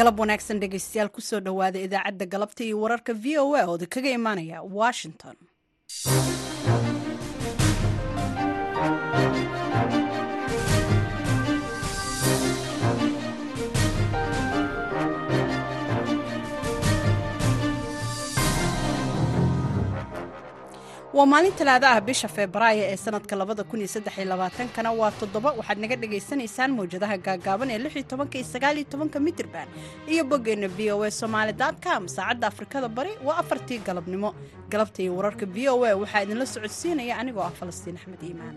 galab wanaagsan dhegaystayaal ku soo dhowaada idaacadda galabta iyo wararka v o a ooda kaga imaanaya washington waa maalin talaada ah bisha febraayo ee sanadka labada kun iyo saddex iyo labaatankana waa toddoba. Waxaad naga dhagaysanaysaan mawjadaha gaagaaban ee lix iyo tobanka iyo sagaal iyo tobanka mitirban iyo boggeenna v o a somaali com. Saacadda afrikada bari waa afartii galabnimo. Galabta iyo wararka v o a waxaa idinla socodsiinaya anigoo ah falastiin axmed iimaan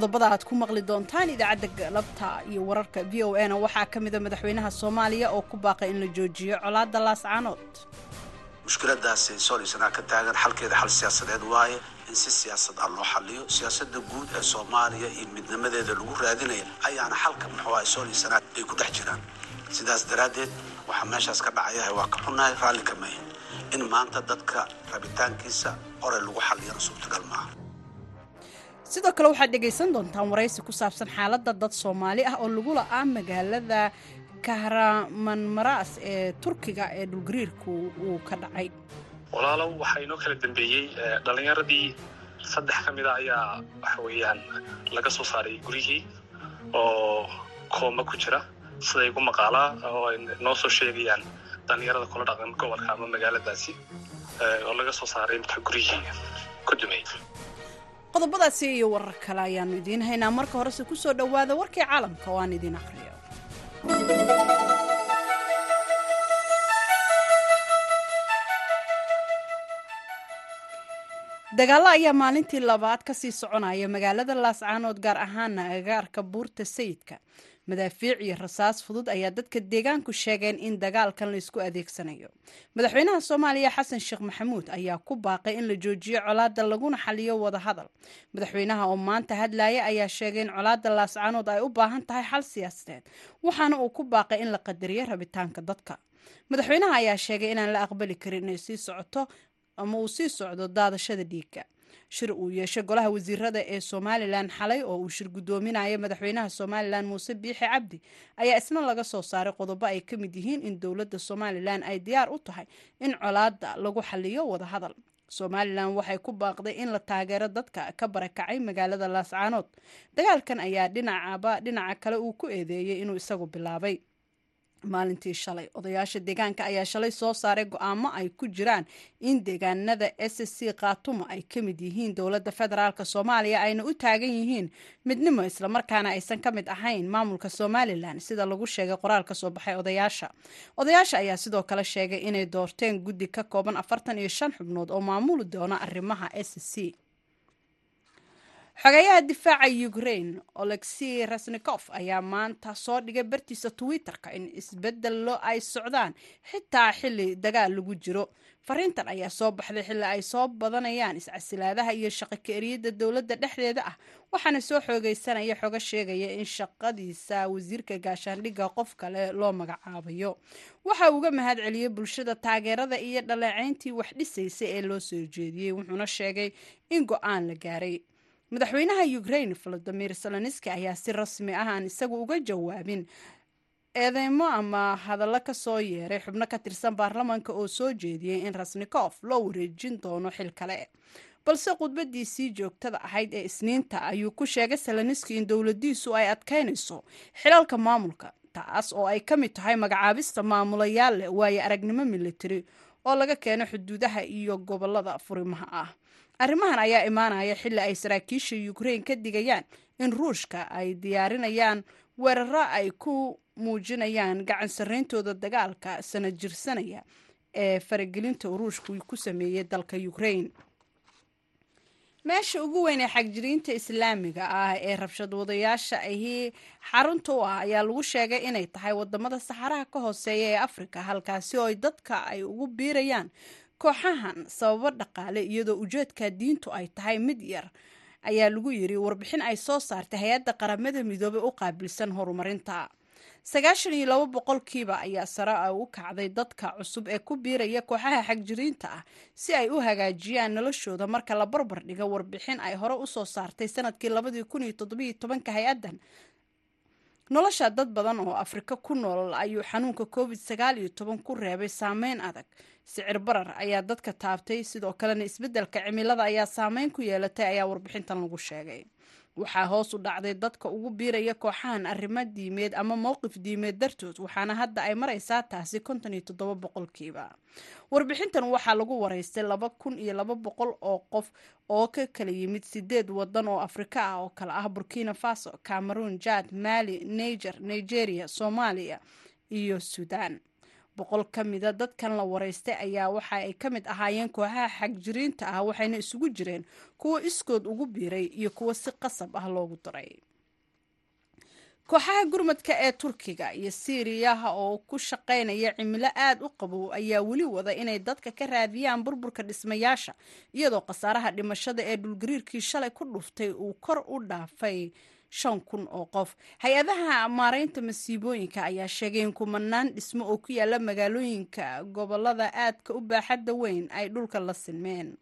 qodobada aad ku maqli doontaan idaacadda galabta iyo wararka v o na waxaa ka mida madaxweynaha soomaaliya oo ku baaqay in la joojiyo colaadda laascaanood mushkiladaasi soolisanaa ka taagan xalkeeda xal siyaasadeed waaye in si siyaasad ah loo xaliyo siyaasada guud ee soomaaliya iyo midnimadeeda lagu raadinaya ayaana xalka muxuuaha soolisanaa ay ku dhex jiraan. Sidaas daraaddeed waxaa meeshaas ka dhacayahay waa ka xunnahay raalli ka in maanta dadka rabitaankiisa horey lagu xaliyana suurtagal maaha sidoo kale waxaad dhegaysan doontaan waraysi ku saabsan xaaladda dad soomaali ah oo lagu la'aa magaalada kahramanmaraas ee turkiga ee dhulgariirku uu ka dhacay. Walaalow waxaa inoo kala dambeeyey dhallinyaradii saddex ka mida ayaa waxa weeyaan laga soo saaray guryihii oo kooma ku jira. Siday igu maqaalaa oo ay noo soo sheegayaan dhallinyarada kula dhaqan gobolka ama magaaladaasi oo laga soo saaray inta guryihii ku dumay qodobadaasi iyo warar kale ayaannu idiin haynaa. Marka horese ku soo dhowaada warkii caalamka oo aan idiin aqriyo. Dagaallo ayaa maalintii labaad ka sii soconaya magaalada laascaanood gaar ahaana agaarka buurta sayidka madaafiic iyo rasaas fudud ayaa dadka deegaanku sheegeen in dagaalkan laysku adeegsanayo. Madaxweynaha soomaaliya xasan sheekh maxamuud ayaa ku baaqay in la joojiyo colaadda laguna xaliyo wadahadal madaxweynaha oo maanta hadlaya ayaa sheegay in colaadda laascaanood ay u baahan tahay xal siyaasadeed. Waxaana uu ku baaqay in la qadariyo rabitaanka dadka. Madaxweynaha ayaa sheegay inaan la aqbali karin inay sii socoto ama uu sii socdo daadashada dhiigga shir uu yeeshay golaha wasiirada ee somalilan xalay oo uu shir guddoominaya madaxweynaha somalilan muuse biixi cabdi ayaa isna laga soo saaray qodobo ay ka mid yihiin in dowladda somalilan ay diyaar u tahay in colaadda lagu xaliyo wadahadal. Somalilan waxay ku baaqday in la taageero dadka ka barakacay magaalada laascaanood dagaalkan ayaa dhinacaba dhinaca kale uu ku eedeeyey inuu isagu bilaabay maalintii shalay. Odayaasha deegaanka ayaa shalay soo saaray go'aamo ay ku jiraan in deegaanada s c khaatumo ay ka mid yihiin dowladda federaalk soomaaliya ayna u taagan yihiin midnimo islamarkaana aysan ka mid ahayn maamulka somalilan sida lagu sheegay qoraal ka soo baxay odayaasha. Odayaasha ayaa sidoo kale sheegay inay doorteen guddi ka kooban afartan iyo shan xubnood oo maamuli doona arrimaha s c xogeyaha difaaca ukraine olexi rasnikof ayaa maanta soo dhigay bartiisa twitter-ka in isbedelo ay socdaan xitaa xili dagaal lagu jiro. Fariintan ayaa soo baxday xilli ay soo badanayaan iscasilaadaha iyo shaqo ka-eriyada dowladda dhexdeeda ah waxaana soo xoogeysanaya xogo sheegaya in shaqadiisa wasiirka gaashaandhigga qof kale loo magacaabayo. Waxa uga mahad celiyey bulshada taageerada iyo dhaleeceyntii wax dhisaysa ee loo soo jeediyey wuxuuna sheegay in go'aan la gaaray madaxweynaha ukraine volodimir seloniski ayaa si rasmi ah aan isagu uga jawaabin. Eedeymo ama hadallo ka soo yeeray xubno ka tirsan baarlamaanka oo soo jeediyey in rasnikof loo wareejin doono xil kale. Balse khudbadiisii joogtada ahayd ee isniinta ayuu ku sheegay seloniski in dowladiisu ay adkaynayso xilalka maamulka taas oo ay ka mid tahay magacaabista maamulayaal leh waayo aragnimo militari oo laga keeno xuduudaha iyo gobollada furimaha ah arrimahan ayaa imaanaya xilli ay saraakiisha ukraine ka digayaan in ruushka ay diyaarinayaan weeraro ay ku muujinayaan gacan sarreyntooda dagaalka sana jirsanaya ee faragelinta ruushku ku sameeyey dalka ukraine. Meesha ugu weyn ee xagjiriinta islaamiga ah ee rabshad wadayaasha ahi xarunta u ah ayaa lagu sheegay inay tahay waddamada saxaraha ka hooseeya ee afrika halkaasi oo dadka ay ugu biirayaan kooxahan sababo dhaqaale iyadoo ujeedka diintu ay tahay mid yar ayaa lagu yiri warbixin ay soo saartay hay'adda qaramada midoobey u qaabilsan horumarinta. Sagaashan iyo laba boqolkiiba ayaa sare a u kacday dadka cusub ee ku biiraya kooxaha xagjiriinta ah si ay u hagaajiyaan noloshooda marka la barbar dhigo warbixin ay hore u soo saartay sannadkii labadii kun iyo toddobiyo tobanka hay'addan nolosha dad badan oo afrika ku nool ayuu xanuunka covid sagaal iyo toban ku reebay saameyn adag. Sicir barar ayaa dadka taabtay sidoo kalena isbeddelka cimilada ayaa saameyn ku yeelatay ayaa warbixintan lagu sheegay waxaa hoos u dhacday dadka ugu biiraya kooxahan arrimo diimeed ama mowqif diimeed dartood waxaana hadda ay maraysaa taasi konton iyo toddoba boqolkiiba. Warbixintan waxaa lagu wareystay laba kun iyo laba boqol oo qof oo ka kala yimid sideed wadan oo afrika ah oo kale ah burkina faso cameroon jad mali niger nigeria soomaaliya iyo suudaan boqol ka mida dadkan la wareystay ayaa waxa ay ka mid ahaayeen kooxaha xagjiriinta ah waxayna isugu jireen kuwo iskood ugu biiray iyo kuwo si qasab ah loogu daray kooxaha gurmadka ee turkiga iyo siiriyaha oo ku shaqaynaya cimilo aada u qabow ayaa weli wada inay dadka ka raadiyaan burburka dhismayaasha iyadoo khasaaraha dhimashada ee dhulgariirkii shalay ku dhuftay uu kor u dhaafay shan kun oo qof. Hay'adaha maareynta masiibooyinka ayaa sheegay in kumanaan dhismo oo ku yaalla magaalooyinka gobollada aadka u baaxadda weyn ay dhulka la sinmeen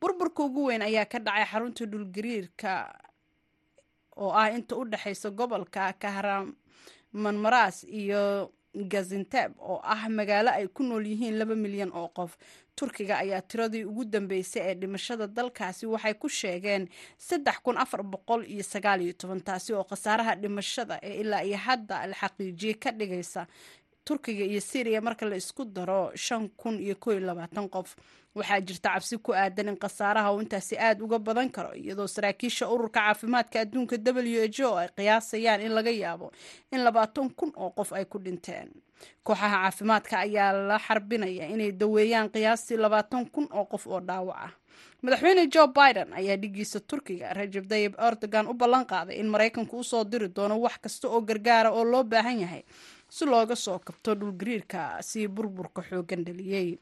burburka ugu weyn ayaa ka dhacay xarunta dhulgariirka oo ah inta u dhexaysa gobolka kahramanmaras iyo gazinteb oo ah magaalo ay ku nool yihiin laba milyan oo qof turkiga ayaa tiradii ugu dambeysay ee dhimashada dalkaasi waxay ku sheegeen saddex kun afar boqol iyo sagaal iyo toban taasi oo khasaaraha dhimashada ee ilaa iyo hadda la xaqiijiyey ka dhigaysa turkiga iyo syriya marka la isku daro shan kun iyo koo iyo labaatan qof waxaa jirta cabsi ku aadan in khasaaraha uu intaasi aada uga badan karo iyadoo saraakiisha ururka caafimaadka adduunka w h o ay qiyaasayaan in laga yaabo in labaatan kun oo qof ay ku dhinteen. Kooxaha caafimaadka ayaa la xarbinaya inay daweeyaan qiyaastii labaatan kun oo qof oo dhaawac ah. Madaxweyne joe biden ayaa dhigiisa turkiga rajab dayib erdogan u ballan qaaday in maraykanku u soo diri doono wax kasta oo gargaara oo loo baahan yahay si looga soo kabto dhulgariirka sii burburka xooggan dhaliyey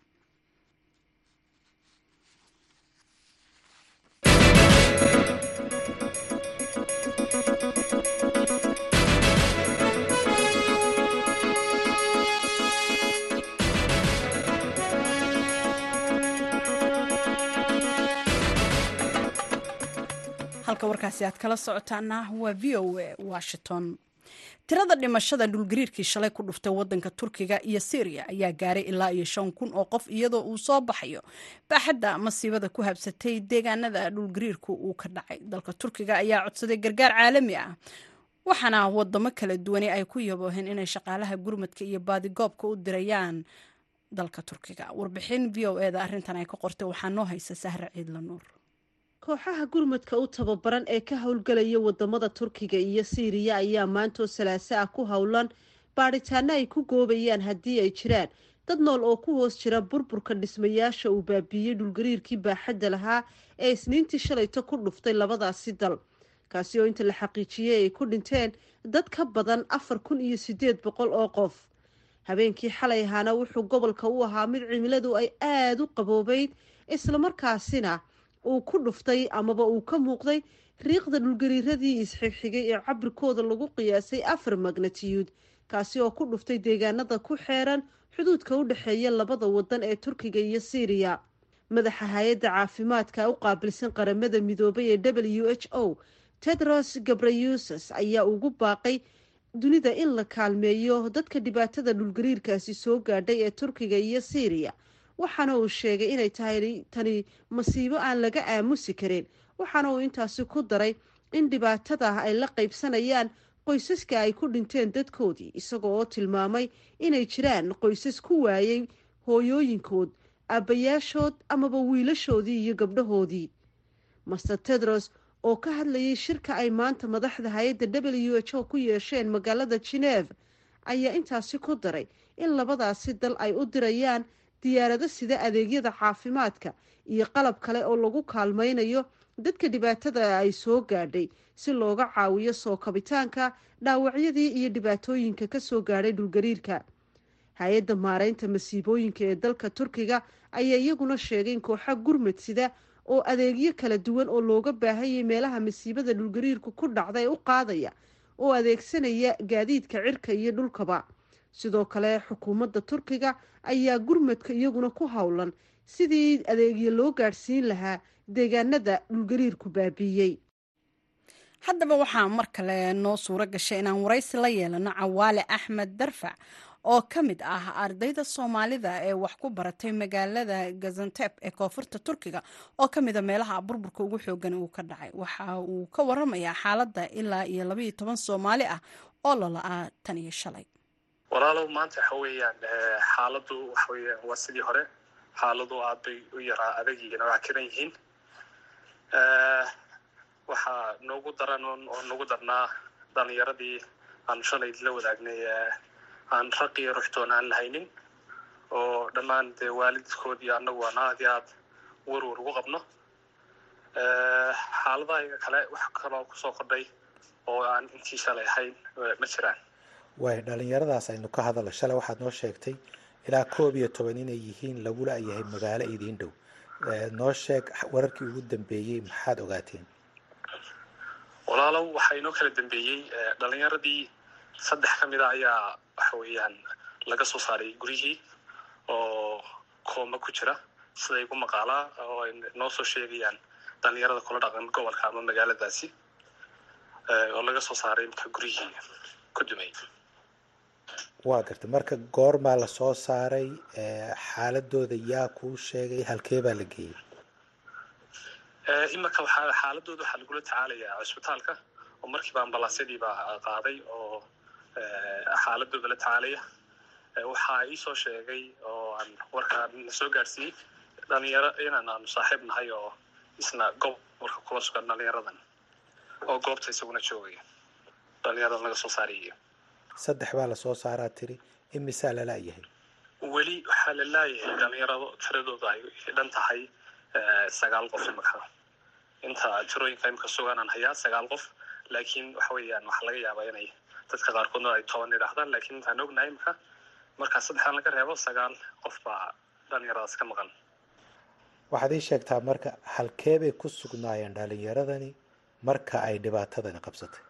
halka warkaasi aad kala socotaana waa v o a washington. Tirada dhimashada dhulgariirkii shalay ku dhuftay wadanka turkiga iyo syriya ayaa gaaray ilaa iyo shan kun oo qof iyadoo uu soo baxayo. Baaxadda masiibada ku habsatay deegaanada dhulgariirku uu ka dhacay. Dalka turkiga ayaa codsaday gargaar caalami ah waxaana wadamo kala duwani ay ku yabooheen inay shaqaalaha gurmadka iyo baadigoobka u dirayaan dalka turkiga. Warbixin v o eda arrintan ay ka qortay waxaa noo haysa sahra ciidla nuur kooxaha gurmadka u tababaran ee ka howlgelaya waddamada turkiga iyo siiriya ayaa maantoo salaaso ah ku howlan baadhitaano ay ku goobayaan haddii ay jiraan. Dad nool oo ku hoos jira burburka dhismayaasha uu baabiiyey dhulgariirkii baaxadda lahaa ee isniintii shalayto ku dhuftay labadaasi dal. Kaasi oo inta la xaqiijiyey ay ku dhinteen dad ka badan afar kun iyo sideed boqol oo qof. Habeenkii xalay ahaana wuxuu gobolka u ahaa mid cimiladu ay aada u qaboobeyd islamarkaasina uu ku dhuftay amaba uu ka muuqday riiqda dhulgariiradii isxigxigay ee cabirkooda lagu qiyaasay afar magnatiyuud kaasi oo ku dhuftay deegaanada ku xeeran xuduudka u dhexeeya labada wadan ee turkiga iyo siiriya madaxa hay'adda caafimaadka u qaabilsan qaramada midoobay ee w h o tedros gabrayuses ayaa ugu baaqay dunida in la kaalmeeyo dadka dhibaatada dhulgariirkaasi soo gaadhay ee turkiga iyo siiriya waxaana uu sheegay inay tahay tani masiibo aan laga aamusi karin. Waxaana uu intaasi ku daray in dhibaatadah ay la qaybsanayaan qoysaska ay ku dhinteen dadkoodii isagoo oo tilmaamay inay jiraan qoysas ku waayay hooyooyinkood aabbayaashood amaba wiilashoodii iyo gabdhahoodii. Master tedros oo ka hadlayay shirka ay maanta madaxda hay'adda w h o ku yeesheen magaalada geneve ayaa intaasi ku daray in labadaasi dal ay u dirayaan diyaarado sida adeegyada caafimaadka iyo qalab kale oo lagu kaalmaynayo dadka dhibaatada ay soo gaadhay si looga caawiyo soo kabitaanka dhaawacyadii iyo dhibaatooyinka ka soo gaadhay dhulgariirka. Hay'adda maareynta masiibooyinka ee dalka turkiga ayaa iyaguna sheegay in kooxa gurmad sida oo adeegyo kala duwan oo looga baahanyay meelaha masiibada dhulgariirku ku dhacday u qaadaya oo adeegsanaya gaadiidka cirka iyo dhulkaba sidoo kale xukuumadda turkiga ayaa gurmadka iyaguna ku howlan sidii adeegyo loo gaadhsiin lahaa deegaanada dhulgariirku baabiiyey. Haddaba waxaa mar kale noo suuro gashay inaan waraysi la yeelano cawaale axmed darfac oo ka mid ah ardayda soomaalida ee wax ku baratay magaalada gazanteb ee koonfurta turkiga oo ka mida meelaha burburka ugu xoogan uu ka dhacay. Waxa uu ka waramayaa xaaladda ilaa iyo labaiyo toban soomaali ah oo lala-aa tan iyo shalay walaalow maanta waxa weeyaan xaaladu waxa weeyaan waa sidii hore. Xaaladu aad bay u yaraa adagiina waa kiran yihiin. Waxaa noogu daran oo noogu darnaa dhalinyaradii aanu shalay la wadaagnay aan raq iyo ruxtoon aan lahaynin oo dhammaan dee waalidkood iyo annagu aan aad iyo aad warwar ugu qabno. Xaaladaha kale wax kaloo ku soo kordhay oo aan intii shalay ahayn ma jiraan waay dhalinyaradaas aynu ka hadalno shalay waxaad noo sheegtay ilaa koob iyo toban inay yihiin lagula yahay magaalo idiin dhow. Noo sheeg wararkii ugu dambeeyey maxaad ogaateen? Walaalow waxaa inoo kala dambeeyey dhalinyaradii saddex ka mid a ayaa waxa weeyaan laga soo saaray guryihii oo kooma ku jira. Siday igu maqaalaa oo ay noo soo sheegayaan dhalinyarada kula dhaqan gobolka ama magaaladaasi oo laga soo saaray imka guryihii ku dumay waa garta. Marka goormaa la soo saaray xaaladooda yaa kuu sheegay halkee baa la geeyey? Iminka xaaladooda waxaa lagula tacaalayaa cisbitaalka oo markiiba ambalaasyadii baa qaaday oo xaaladooda la tacaalaya. Waxaa iisoo sheegay oo aan warkaa na soo gaadhsiiyey dhalinyaro inaan aanu saaxiib nahay oo isna gobolka kula sugan dhalinyaradan oo goobta isaguna joogaya dhalinyaradan laga soo saarayay saddex baa la soo saaraa tiri imisaa lala-yahay weli waxaa la laayahay dhalinyarado tiradooda ay dhan tahay sagaal qof imika inta tirooyinka imika suganaan hayaa sagaal qof laakiin waxa weeyaan waxaa laga yaabaa inay dadka qaarkoodna ay toban idhaahdaan lakiin intaan ognahay imika markaa saddexdan laga reebo sagaal qof baa dhalinyaradaas ka maqan. Waxaad ii sheegtaa marka halkee bay ku sugnaayeen dhalinyaradani marka ay dhibaatadani qabsatay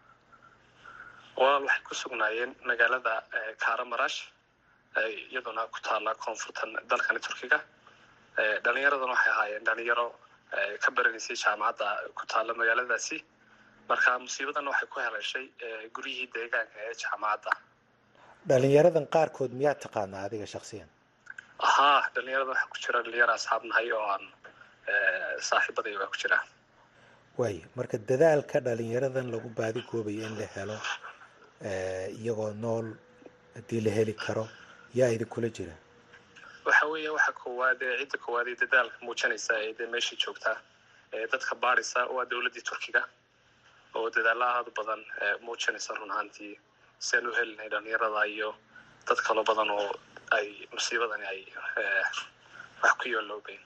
walaal waxay ku sugnaayeen magaalada karamarash iyaduna ku taala koonfurtan dalkani turkiga. Dhalinyaradan waxay ahaayeen dhalinyaro ka baranaysay jaamacadda ku taala magaaladaasi. Marka musiibadan waxay ku heleeshay guryihii deegaanka ee jaamacadda. Dhalinyaradan qaarkood miyaa taqaanaa adiga shaksiyan haa dhalinyarada waxaa ku jira dhalinyaro asxaab nahay oo aan saaxiibaday waa ku jiraa waaya marka dadaalka dhalinyaradan lagu baadi goobayo in la helo iyagoo nool haddii la heli karo yaa idinkula jira. Waxa weeya waxa koowaad ee cidda koowaad ee dadaalka muujinaysa ee dee meesha joogta ee dadka baadhaysa waa dowladdii turkiga oo dadaalla aada badan muujinaysa run ahaantii. Si aan u helinay dhalinyarada iyo dad kaloo badan oo ay musiibadani ay wax ku yooloobeyn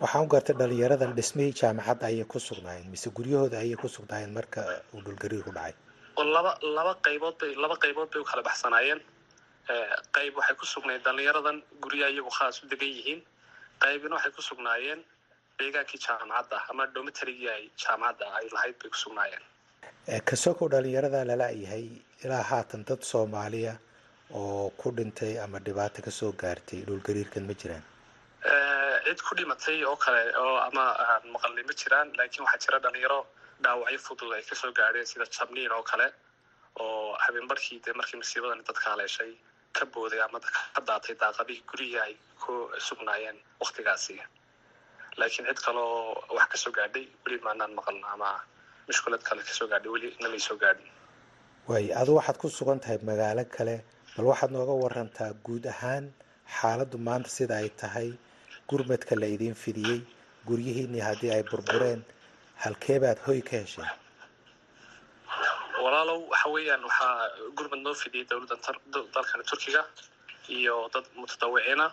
waxaan u gartay dhalinyaradan dhismihii jaamacadda ayay ku sugnaayeen mise guryahooda ayay ku sugnaayeen marka uu dhulgariir ku dhacay laba laba qaybood bay laba qaybood bay u kala baxsanaayeen. Qayb waxay ku sugnayd dhalinyaradan guryaha iyagu khaas u degan yihiin. Qaybina waxay ku sugnaayeen deegaankii jaamacadda ama domitarigii ay jaamacadda ay lahayd bay ku sugnaayeen. Kasokow dhalinyarada lala-yahay ilaa haatan dad soomaaliya oo ku dhintay ama dhibaato ka soo gaartay dhulgariirkan ma jiraan? Cid ku dhimatay oo kale oo ama aan maqalnay ma jiraan laakiin waxaa jira dhalinyaro dhaawacyo fudud ay ka soo gaadheen sida jabniin oo kale oo habeenbarkii dee markii musiibadan dadka haleeshay ka booday ama ka daatay daaqadihii guryihii ay ku sugnaayeen waktigaasi laakiin cid kale oo wax ka soo gaadhay weli maanaan maqalno ama mushkulad kale ka soo gaadhay weli namay soo gaadhin. Waay adu waxaad ku sugan tahay magaalo kale bal waxaad nooga warantaa guud ahaan xaaladdu maanta sida ay tahay. Gurmadka la idiin fidiyey guryihiinii haddii ay burbureen halkee baad hoy ka hesheen walaalow waxa weeyaan waxaa gurmad noo fidiyey dowladda dalkani turkiga iyo dad mutadawiciina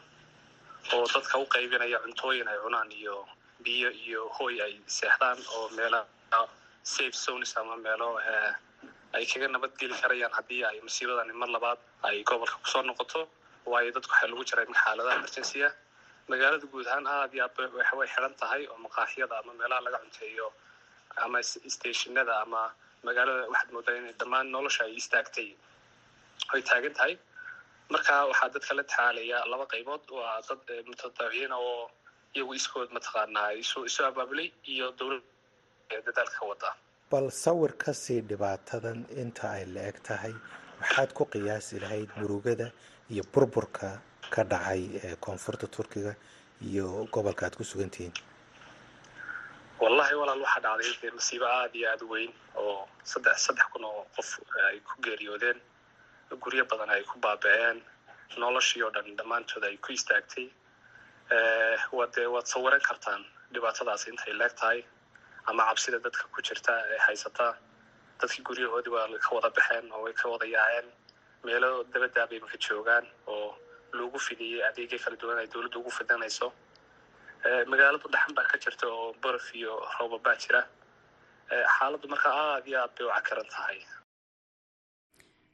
oo dadka u qaybinaya cuntooyin ay cunaan iyo biyo iyo hoy ay seexdaan oo meela safe zones ama meelo ay kaga nabadgeli karayaan haddii ay musiibadani mar labaad ay gobolka ku soo noqoto. Waayo dadku waxaa lagu jiray xaaladaha emergency ah magaalada guud ahaan aad iyo way xidhan tahay oo maqaaxyada ama meelaha laga cunteeyo ama stationada ama magaalada waxaad moodaa in dhammaan nolosha ay istaagtay ay taagan tahay. Marka waxaa dadka la tacaalaya laba qaybood waa dad mutadawiciin oo iyagu iskood mataqaanaa isu isu abaabulay iyo dowlad dadaalka wada. Bal sawir ka sii dhibaatadan inta ay la eg tahay maxaad ku qiyaasi lahayd murugada iyo burburka ka dhacay ee koonfurta turkiga iyo gobolka aad ku sugantihiin wallahi walaal waxaa dhacday dee masiibo aada iyo aada u weyn oo saddex saddex kun oo qof ay ku geeriyoodeen guryo badan ay ku baaba-een noloshii oo dhan dhammaantood ay ku istaagtay. Waa dee waad sawiran kartaan dhibaatadaas intay leeg tahay ama cabsida dadka ku jirta ee haysata. Dadkii guryahoodii waa ka wada baxeen oo way ka wada yaaceen. Meelo dabadaabay imaka joogaan oo lagu fidiyey adeegyo kala duwan ay dowladda ugu fidanayso magaaladu dhaxan baa ka jirta oo baraf iyo rooba baa jira xaaladdu marka aada iyo aad bay u cakaran tahay.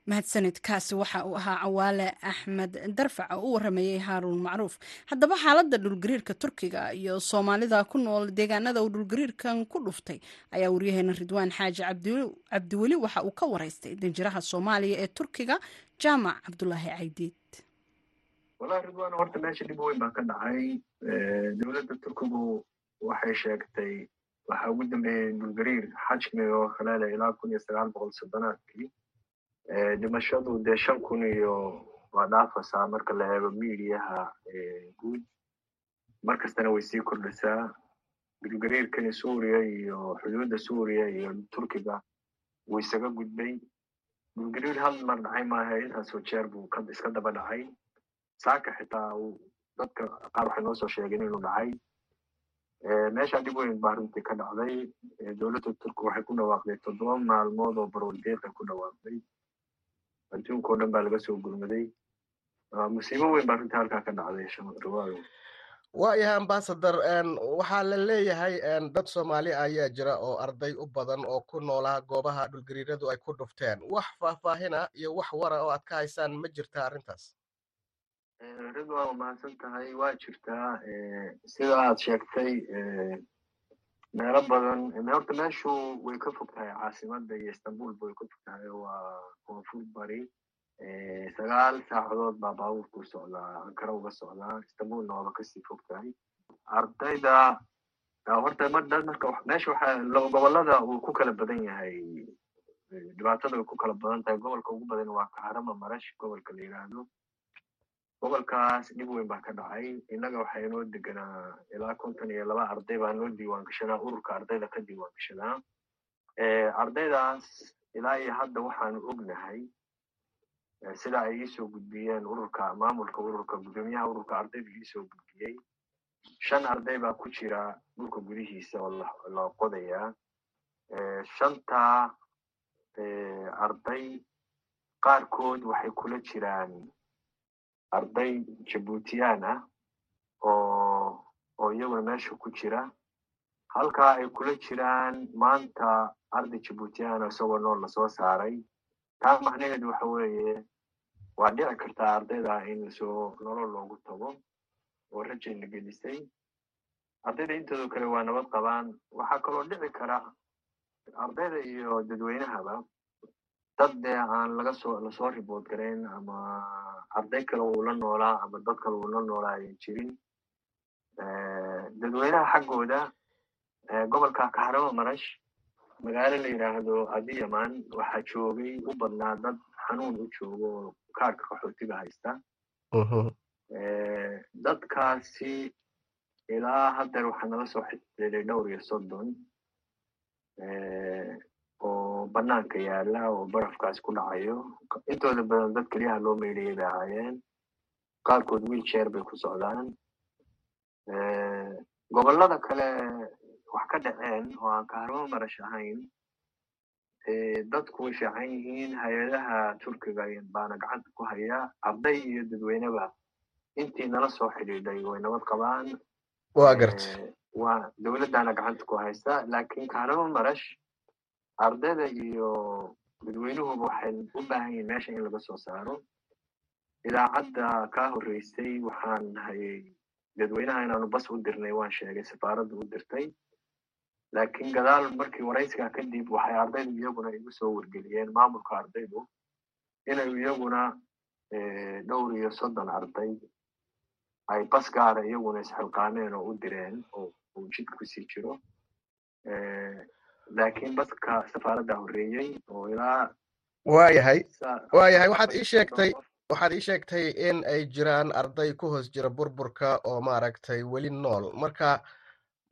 Mahadsanidkaasi waxa uu ahaa cawaale axmed darfac oo u waramayey haaruun macruuf. Haddaba xaaladda dhulgariirka turkiga iyo soomaalida ku nool deegaanada uu dhulgariirkan ku dhuftay ayaa waryaheena ridwaan xaaji cabdiweli waxa uu ka waraystay danjiraha soomaaliya ee turkiga jaamac cabdulaahi caydiid walahi ridwaan horta meesha dhib weyn baa ka dhacay. Dowladda turkigu waxay sheegtay waxaa ugu dambeeyey dhulgariir xajmiga oo kaleele ilaa kun iyo sagaal boqol soddonaadkii. Dhimashadu dee shan kun iyo waa dhaafasaa marka la eego miidiyaha guud. Mar kastana way sii kordhisaa. Dhulgariirkani suuriya iyo xuduudda suuriya iyo turkiga wuu isaga gudbay. Dhulgariir hal mar dhacay maaha intaasoo jeer buu iska daba dhacay saaka xitaa dadka qaar waxay noo soo sheegeen inuu dhacay. Meesha dhib weyn baa ka dhacday. Dowladda turki waxay ku dhawaaqday toddoba maalmood oo barwaldeeqa ku dhawaaqday. Adduunka oo dhan baa laga soo gurmaday. Musiibo weyn baa halkaa ka dhacday riwaado waayahay ambasador waxaa la leeyahay dad soomaali ayaa jira oo arday u badan oo ku noolaa goobaha dhulgariiradu ay ku dhufteen. Wax faahfaahina iyo wax wara oo aad ka haysaan ma jirta arrintaas ridwan waa mahadsan tahay waa jirtaa sida aad sheegtay meelo badan horta meeshu way ka fog tahay caasimadda iyo istanbulba way ka fog tahay waa koonfur bari sagaal saacadood baa baabuurku socdaa ankara uga socdaa istanbulna waaba ka sii fog tahay ardayda horta marda marka meesha waxaa gobollada uu ku kala badan yahay dhibaatada way ku kala badan tahay gobolka ugu badan waa kaharama marash gobolka la yidhaahdo gobolkaas dhib weyn baa ka dhacay. Innaga waxaa inoo deganaa ilaa konton iyo laba arday baa noo diiwaan gashadaa ururka ardayda ka diiwaan gashadaa ardaydaas ilaa iyo hadda waxaanu ognahay sida ay iisoo gudbiyeen ururka maamulka ururka guddoomiyaha ururka ardayda iisoo gudbiyey. Shan arday baa ku jira dhulka gudihiisa oo la qodayaa. Shanta arday qaarkood waxay kula jiraan arday jabuutiyaan ah oo oo iyaguna meesha ku jira. Halkaa ay kula jiraan maanta arday jabuutiyaan isagoo nool la soo saaray. Taa macnaheedu waxa weeye waa dhici kartaa ardayda in la soo nolol loogu tago oo rajayna gelisay. Ardayda intooda kale waa nabad qabaan. Waxaa kaloo dhici kara ardayda iyo dadweynahaba dad dee aan laga soo la soo ribood garayn ama arday kale uu la noolaa ama dad kale uu la noolaa ayan jirin. Dadweynaha xaggooda gobolka kaharama marash magaalo la yidhaahdo adiyaman waxaa joogay u badnaa dad xanuun u joogo oo kaarka qaxootiga haysta. Dadkaasi ilaa haddeer waxaa nala soo xidhiiday dhowr iyo soddon oo banaanka yaalla oo barafkaas ku dhacayo. Intooda badan dad keliyaha loo meydhayay bay ahaayeen. Qaarkood wiilchair bay ku socdaan. Gobollada kale wax ka dhaceen oo aan kaharamo marash ahayn dadku way fiican yihiin. Hay'adaha turkiga baana gacanta ku haya arday iyo dadweyneba intii nala soo xidhiidhay way nabad qabaan. Waa garta waa dowladdaana gacanta ku haysta laakiin kaharamo marash ardayda iyo dadweynuhuba waxay u baahan yihiin meesha in laga soo saaro. Idaacadda kaa horreysay waxaan hayay dadweynaha inaanu bas u dirnay waan sheegay safaaradda u dirtay. Laakiin gadaal markii waraysigaa kadib waxay ardaydu iyaguna igu soo wargeliyeen maamulka ardaydu inay iyaguna dhowr iyo soddon arday ay bas gaara iyaguna isxilqaameen oo u direen oo uu jid ku sii jiro laakiin baska safaaradda horreeyey oo ilaa waayahay. Waayahay waxaad ii sheegtay waxaad ii sheegtay in ay jiraan arday ku hoos jira burburka oo maaragtay weli nool. Marka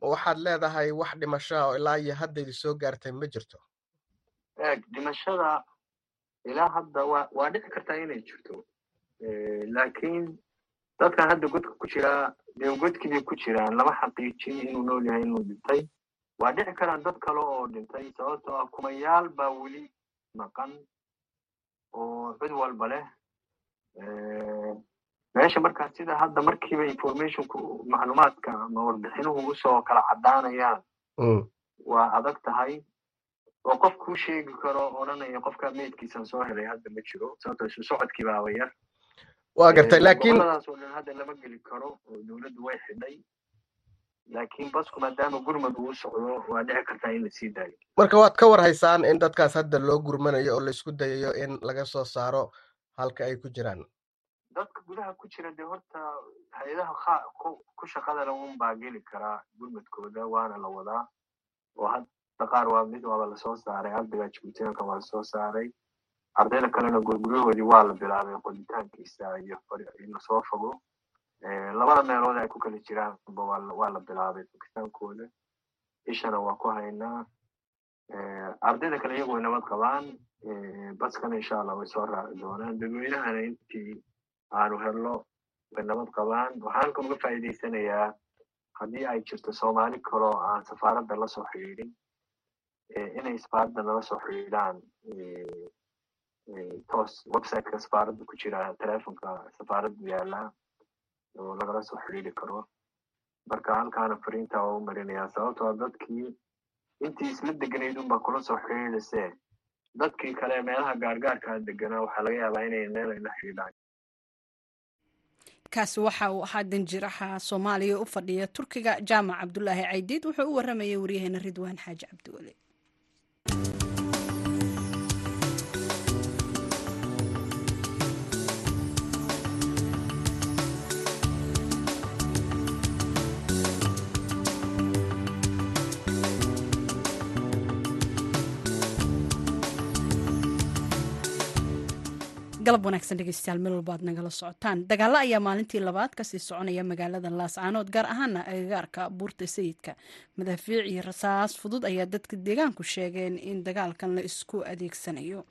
waxaad leedahay wax dhimashaa oo ilaa iyo haddaydi soo gaartay ma jirto? Eeg dhimashada ilaa hadda wa waa dhici kartaa inay jirto. Laakiin dadkan hadda godka ku jiraa dee godkii bay ku jiraan. Lama xaqiijin inuu nool yahay inuu dhintay waa dhici karaan dad kale oo dhintay sababtoo ah kumayaal baa weli maqan oo cid walba leh. Meesha markaa sida hadda markiiba informationku macluumaadka ama warbixinuhu u soo kala caddaanayaan waa adag tahay oo qof kuu sheegi karo odhanaya qofka meydkiisan soo helay hadda ma jiro sababtoo isu socodkii baaba yar waa gartay laakiin hadda lama geli karo oo dowladdu way xidhay laakiin basku maadaama gurmad uu socdo waa dhici kartaa in la sii daayo. Marka waad ka war haysaan in dadkaas hadda loo gurmanayo oo la isku dayayo in laga soo saaro halka ay ku jiraan. Dadka gudaha ku jira dee horta hay'adaha ku shaqada lagun baa geli karaa gurmadkooda waana la wadaa. Oo hadda qaar waa mid waaba la soo saaray ardayga jibutiyanka waa la soo saaray. Ardayda kalena gurguryahoodii waa la bilaabay qoditaankiisa iyo in la soo fogo labada meelood ay ku kala jiraanba waa la bilaabay fogitaankooda ishana waa ku haynaa ardayda kale iyagu way nabad qabaan baskana insha allah way soo raaci doonaan dadweynahana intii aanu helno way nabad qabaan waxaan uga faa'iidaysanayaa haddii ay jirto soomaali kaloo aan safaaradda la soo xidhiidhin inay safaaradda nala soo xidhiidhaan toos websiteka safaaradda ku jira telefonka safaaraddu yaalaa oo lagala soo xidhiidhi karo marka halkaana fariinta waa u marinayaa sababtoo dadkii intii isla deganayd unbaa kula soo xidhiidhasee dadkii kale meelaha gaargaarkaa deganaa waxaa laga yaabaa inay meel la xidhiidhaan kaasi waxa uu ahaa danjiraha soomaaliya u fadhiya turkiga jaamac cabdulaahi caydiid. Wuxuu u waramayay waryaheena ridwaan xaaji cabdiweli galab wanaagsan dhegeystayaal meel walba aad nagala socotaan. Dagaalo ayaa maalintii labaad ka sii soconaya magaalada laascaanood gaar ahaana agagaarka buurta sayidka. Madaafiic iyo rasaas fudud ayaa dadka deegaanku sheegeen in dagaalkan la isku adeegsanayo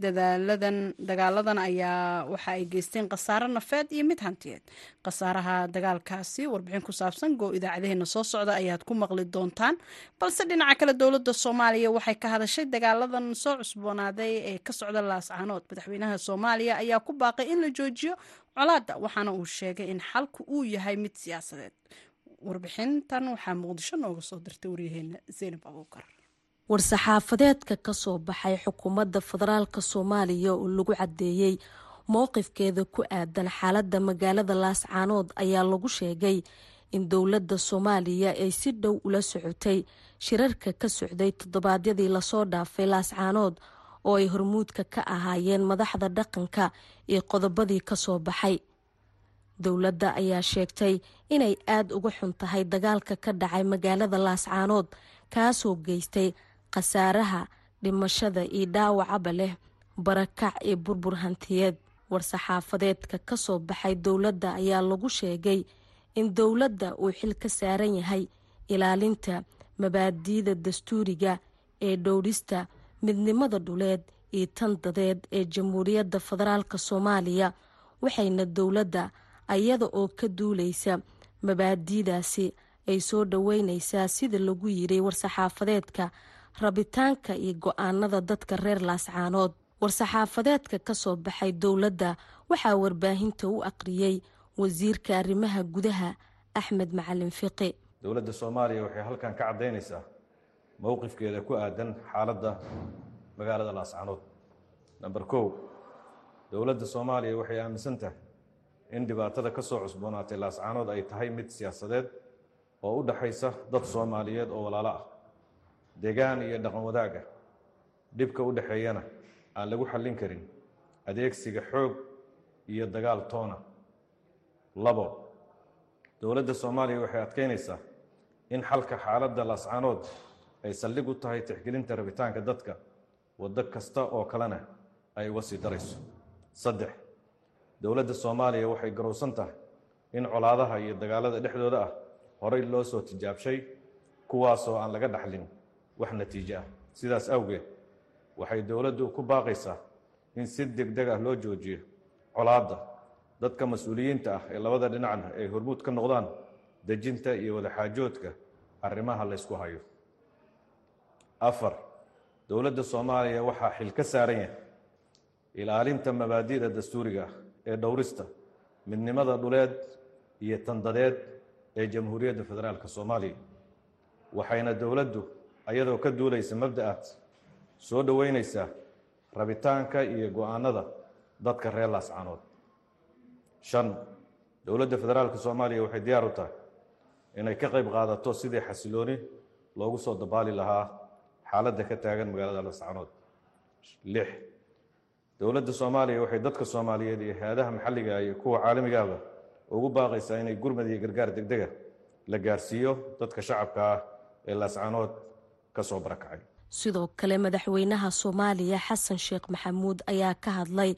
dagaaladan ayaa waxa ay geysteen khasaaro nafeed iyo mid hantiyeed. Khasaaraha dagaalkaasi warbixin ku saabsan goo idaacadeheena soo socda ayaad ku maqli doontaan balse dhinaca kale dowladda soomaaliya waxay ka hadashay dagaaladan soo cusboonaaday ee ka socda laascaanood madaxweynaha soomaaliya ayaa ku baaqay in la joojiyo colaadda waxaana uu sheegay in xalku uu yahay mid siyaasadeed. Warbixintan waxaa muqdisho nooga soo dirtay waryaheena zaynab abuukar war-saxaafadeedka ka soo baxay xukuumadda federaalka soomaaliya oo lagu caddeeyey mowqifkeeda ku aadan xaaladda magaalada laascaanood ayaa lagu sheegay in dowladda soomaaliya ay si dhow ula socotay shirarka ka socday toddobaadyadii la soo dhaafay laascaanood oo ay hormuudka ka ahaayeen madaxda dhaqanka iyo qodobadii ka soo baxay. Dowladda ayaa sheegtay inay aada uga xun tahay dagaalka ka dhacay magaalada laascaanood kaasoo geystay khasaaraha dhimashada iyo dhaawacaba leh barakac iyo burbur hantiyeed. War-saxaafadeedka ka soo baxay dowladda ayaa lagu sheegay in dowladda uu xil ka saaran yahay ilaalinta mabaadiida dastuuriga ee dhowrista midnimada dhuleed iyo tan dadeed ee jamhuuriyadda federaalka soomaaliya waxayna dowladda ayada oo ka duuleysa mabaadiidaasi ay soo dhoweyneysaa sida lagu yiray war-saxaafadeedka rabitaanka iyo go'aanada dadka reer laascaanood. War-saxaafadeedka ka soo baxay dowladda waxaa warbaahinta u aqriyey wasiirka arrimaha gudaha axmed macalin fiqi. Dowladda soomaaliya waxay halkan ka caddaynaysaa mowqifkeeda ku aadan xaaladda magaalada laascaanood. Namber kow dowladda soomaaliya waxay aaminsan tahay in dhibaatada ka soo cusboonaatay laascaanood ay tahay mid siyaasadeed oo u dhaxaysa dad soomaaliyeed oo walaalo ah deegaan iyo dhaqan wadaaga dhibka u dhexeeyana aan lagu xallin karin adeegsiga xoog iyo dagaal toona. Labo dowladda soomaaliya waxay adkeynaysaa in xalka xaaladda laascaanood ay saldhig u tahay tixgelinta rabitaanka dadka waddo kasta oo kalena ay uga sii darayso. Saddex dowladda soomaaliya waxay garowsan tahay in colaadaha iyo dagaalada dhexdooda ah horey loo soo tijaabshay kuwaasoo aan laga dhaxlin wax natiijo ah. Sidaas awgeed waxay dowladdu ku baaqaysaa in si deg deg ah loo joojiyo colaadda dadka mas'uuliyiinta ah ee labada dhinacna ay hormuud ka noqdaan dejinta iyo wadaxaajoodka arrimaha laysku hayo. Afar dowladda soomaaliya waxaa xil ka saaran yahay ilaalinta mabaadi'da dastuuriga ah ee dhowrista midnimada dhuleed iyo tandadeed ee jamhuuriyadda federaalka soomaaliya. Waxayna dowladdu ayadoo ka duulaysa mabda'aad soo dhoweynaysaa rabitaanka iyo go'aanada dadka reer laascaanood. Shan dowladda federaalka soomaaliya waxay diyaar u tahay inay ka qayb qaadato sidii xasilooni loogu soo dabaali lahaa xaaladda ka taagan magaalada laascaanood. Lix dowladda soomaaliya waxay dadka soomaaliyeed iyo hay'adaha maxalliga iyo kuwa caalamigaaba ugu baaqaysaa inay gurmad iyo gargaar degdega la gaarsiiyo dadka shacabka ah ee laascaanood ka soo barakacay sidoo kale madaxweynaha soomaaliya xasan sheekh maxamuud ayaa ka hadlay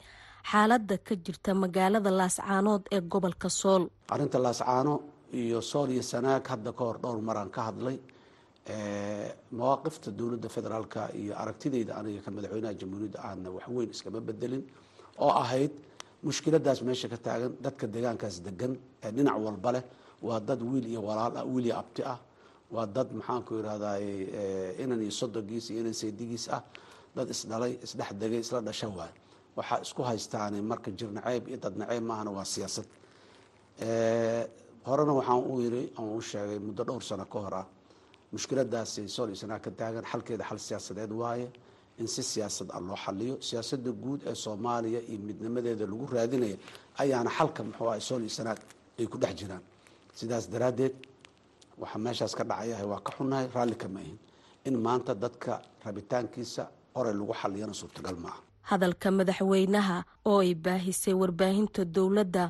xaaladda ka jirta magaalada laascaanood ee gobolka sool. Arrinta laascaano iyo sool iyo sanaag hadda ka hor dhowr maraan ka hadlay mawaaqifta dowladda federaalka iyo aragtidayda aniga ka madaxweynaha jamhuuriyadda aana waxweyn iskama bedelin oo ahayd mushkiladaas meesha ka taagan dadka deegaankaas degan ee dhinac walba leh waa dad wiil iyo walaal ah wiil iyo abti ah waa dad maxaanku irahday inan iyo sodogiis iyo inan saydigiis ah dad isdhalay isdhex degay isla dhasha waay. Waxaa isku haystaane marka jir naceeb iyo dad naceeb maahana waa siyaasad. Horena waxaan u yiri aan u sheegay muddo dhowr sano ka hor ah mushkiladaasi sool sanaa ka taagan xalkeeda xal siyaasadeed waaye in si siyaasad ah loo xaliyo siyaasada guud ee soomaaliya iyo midnimadeeda lagu raadinaya ayaana xalka muxuu ah sool iyo sanaag ay ku dhex jiraan. Sidaas daraaddeed waxaa meeshaas ka dhacayahay waa ka xunnahay raalli kama ahin. In maanta dadka rabitaankiisa qoray lagu xaliyana suurtagal maaha hadalka madaxweynaha oo ay baahisay warbaahinta dowladda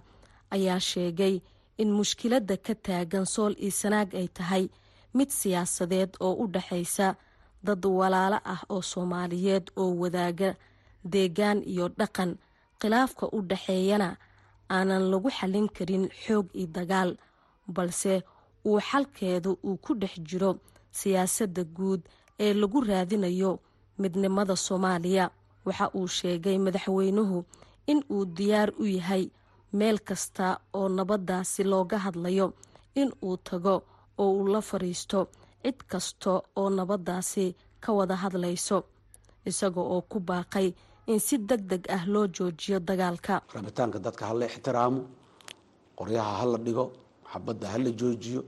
ayaa sheegay in mushkiladda ka taagan sool iyo sanaag ay tahay mid siyaasadeed oo u dhaxaysa dad walaalo ah oo soomaaliyeed oo wadaaga deegaan iyo dhaqan. Khilaafka u dhaxeeyana aanan lagu xallin karin xoog iyo dagaal balse uu xalkeedu uu ku dhex jiro siyaasadda guud ee lagu raadinayo midnimada soomaaliya. Waxa uu sheegay madaxweynuhu in uu diyaar u yahay meel kasta oo nabaddaasi looga hadlayo in uu tago oo uu la fadhiisto cid kasta oo nabaddaasi ka wada hadlayso isaga oo ku baaqay in si deg deg ah loo joojiyo dagaalka. Rabitaanka dadka hala ixtiraamo qoryaha hala dhigo xabadda hala joojiyo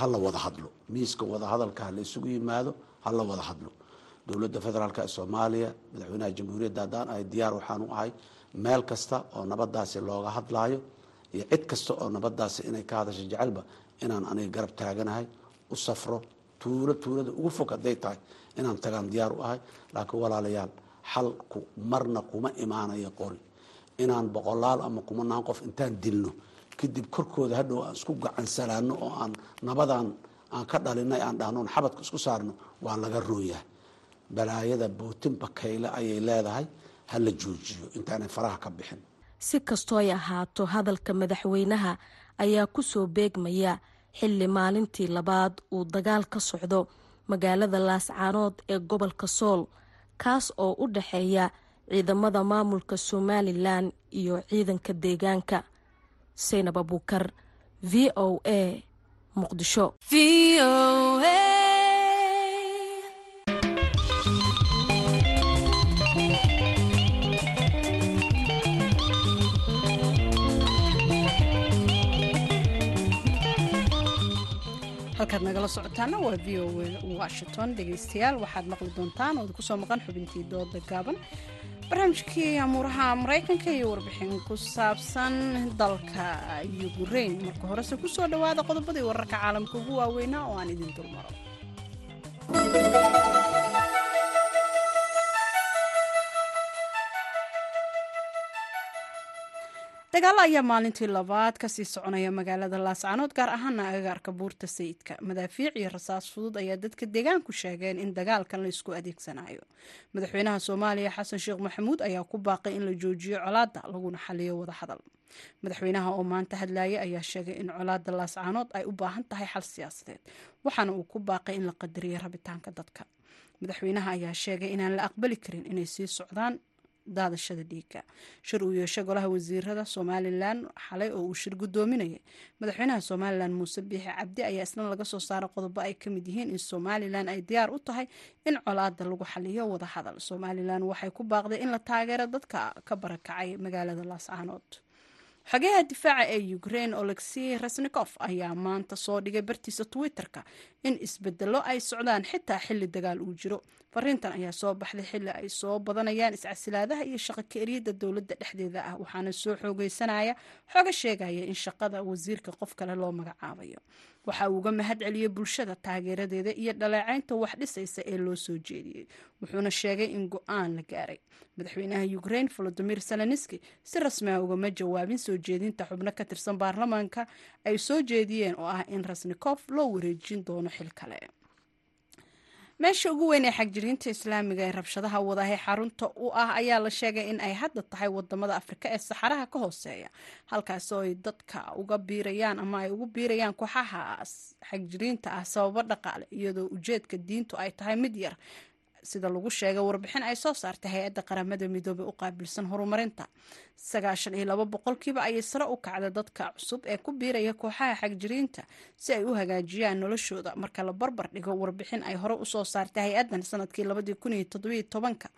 hala wada hadlo. Miiska wadahadalka hala isugu yimaado hala wada hadlo. Dowladda federaalk ee soomaaliya madaxweynaha jamhuuriyadda haddaan ahay diyaar waxaan u ahay meel kasta oo nabadaasi looga hadlaayo iyo cid kasta oo nabadaasi inay ka hadasho jecelba inaan aniga garab taaganahay u safro tuulo tuulada ugu fog hadday tahay inaan tagaan diyaar u ahay. Laakiin walaalayaal xalku marna kuma imaanayo qori. Inaan boqolaal ama kumanaan qof intaan dilno kadib korkooda hadhow aan isku gacansalaano oo aan nabadan aan ka dhalinay aan dhahno xabadka isku saarno waa laga rooyahay balaayada bootin bakayle ayay leedahay ha la joojiyo intaanay faraha ka bixin. Si kastoo ay ahaato hadalka madaxweynaha ayaa ku soo beegmaya xilli maalintii labaad uu dagaal ka socdo magaalada laascaanood ee gobolka sool kaas oo u dhaxeeya ciidamada maamulka somalilan iyo ciidanka deegaanka saynab abuukar v o a muqdisho. Halkaad nagala socotaana waa v o a washington dhegaystayaal waxaad maqli doontaan ood ku soo maqan xubintii dooda gaaban barnaamijkii amuuraha maraykanka iyo warbixin ku saabsan dalka yukrain marka horese ku soo dhowaada qodobadii wararka caalamka ugu waaweynaa oo aan idin dulmaro dagaalo ayaa maalintii labaad ka sii soconaya magaalada laascaanood gaar ahaana agagaarka buurta sayidka. Madaafiic iyo rasaas fudud ayaa dadka deegaanku sheegeen in dagaalkan la isku adeegsanayo. Madaxweynaha soomaaliya xasan sheekh maxamuud ayaa ku baaqay in la joojiyo colaada laguna xaliyo wadahadal madaxweynaha oo maanta hadlaaya ayaa sheegay in colaada laascaanood ay u baahan tahay xal siyaasadeed waxaana uu ku baaqay in la qadariyo rabitaanka dadka. Madaxweynaha ayaa sheegay inaan la aqbali karin inay sii socdaan daadashada dhiiga shir uu yeesho golaha wasiirada somalilan xalay oo uu shir gudoominayay. Madaxweynaha somalilan muuse biixi cabdi ayaa isna laga soo saaray qodobo ay ka mid yihiin in somalilan ay diyaar u tahay in colaada lagu xaliyo wadahadal. Somalilan waxay ku baaqday in la taageero dadka ka barakacay magaalada laascaanood xogeyaha difaaca ee ukraine olexey resnikof ayaa maanta soo dhigay bartiisa twitter-ka in isbedelo ay socdaan xitaa xili dagaal uu jiro. Fariintan ayaa soo baxday xili ay soo badanayaan iscasilaadaha iyo shaqo dowladda dhexdeeda ah waxaana soo xoogeysanaya xoga sheegaya in shaqada wasiirka qof kale loo magacaabayo waxa uu uga mahad celiyey bulshada taageeradeeda iyo dhaleecaynta wax dhisaysa ee loo soo jeediyey wuxuuna sheegay in go'aan la gaaray. Madaxweynaha ukraine volodimir zelenski si rasmi ah ugama jawaabin soo jeedinta xubno ka tirsan baarlamaanka ay soo jeediyeen oo ah in rasnikof loo wareejin doono xil kale meesha ugu weyn ee xagjiriinta islaamiga ee rabshadaha wadahay xarunta u ah ayaa la sheegay in ay hadda tahay waddamada afrika ee saxaraha ka hooseeya. Halkaas ay dadka uga biirayaan ama ay ugu biirayaan kooxaha xagjiriinta ah sababo dhaqaale iyadoo ujeedka diintu ay tahay mid yar sida lagu sheegay warbixin ay soo saartay hay'adda qaramada midoobey u qaabilsan horumarinta. Sagaashan iyo laba boqolkiiba ayay sare u kacda dadka cusub ee ku biiraya kooxaha xagjiriinta si ay u hagaajiyaan noloshooda. Marka la barbar dhigo warbixin ay hore u soo saartay hay'addan sannadkii labadii kun iyo tobanka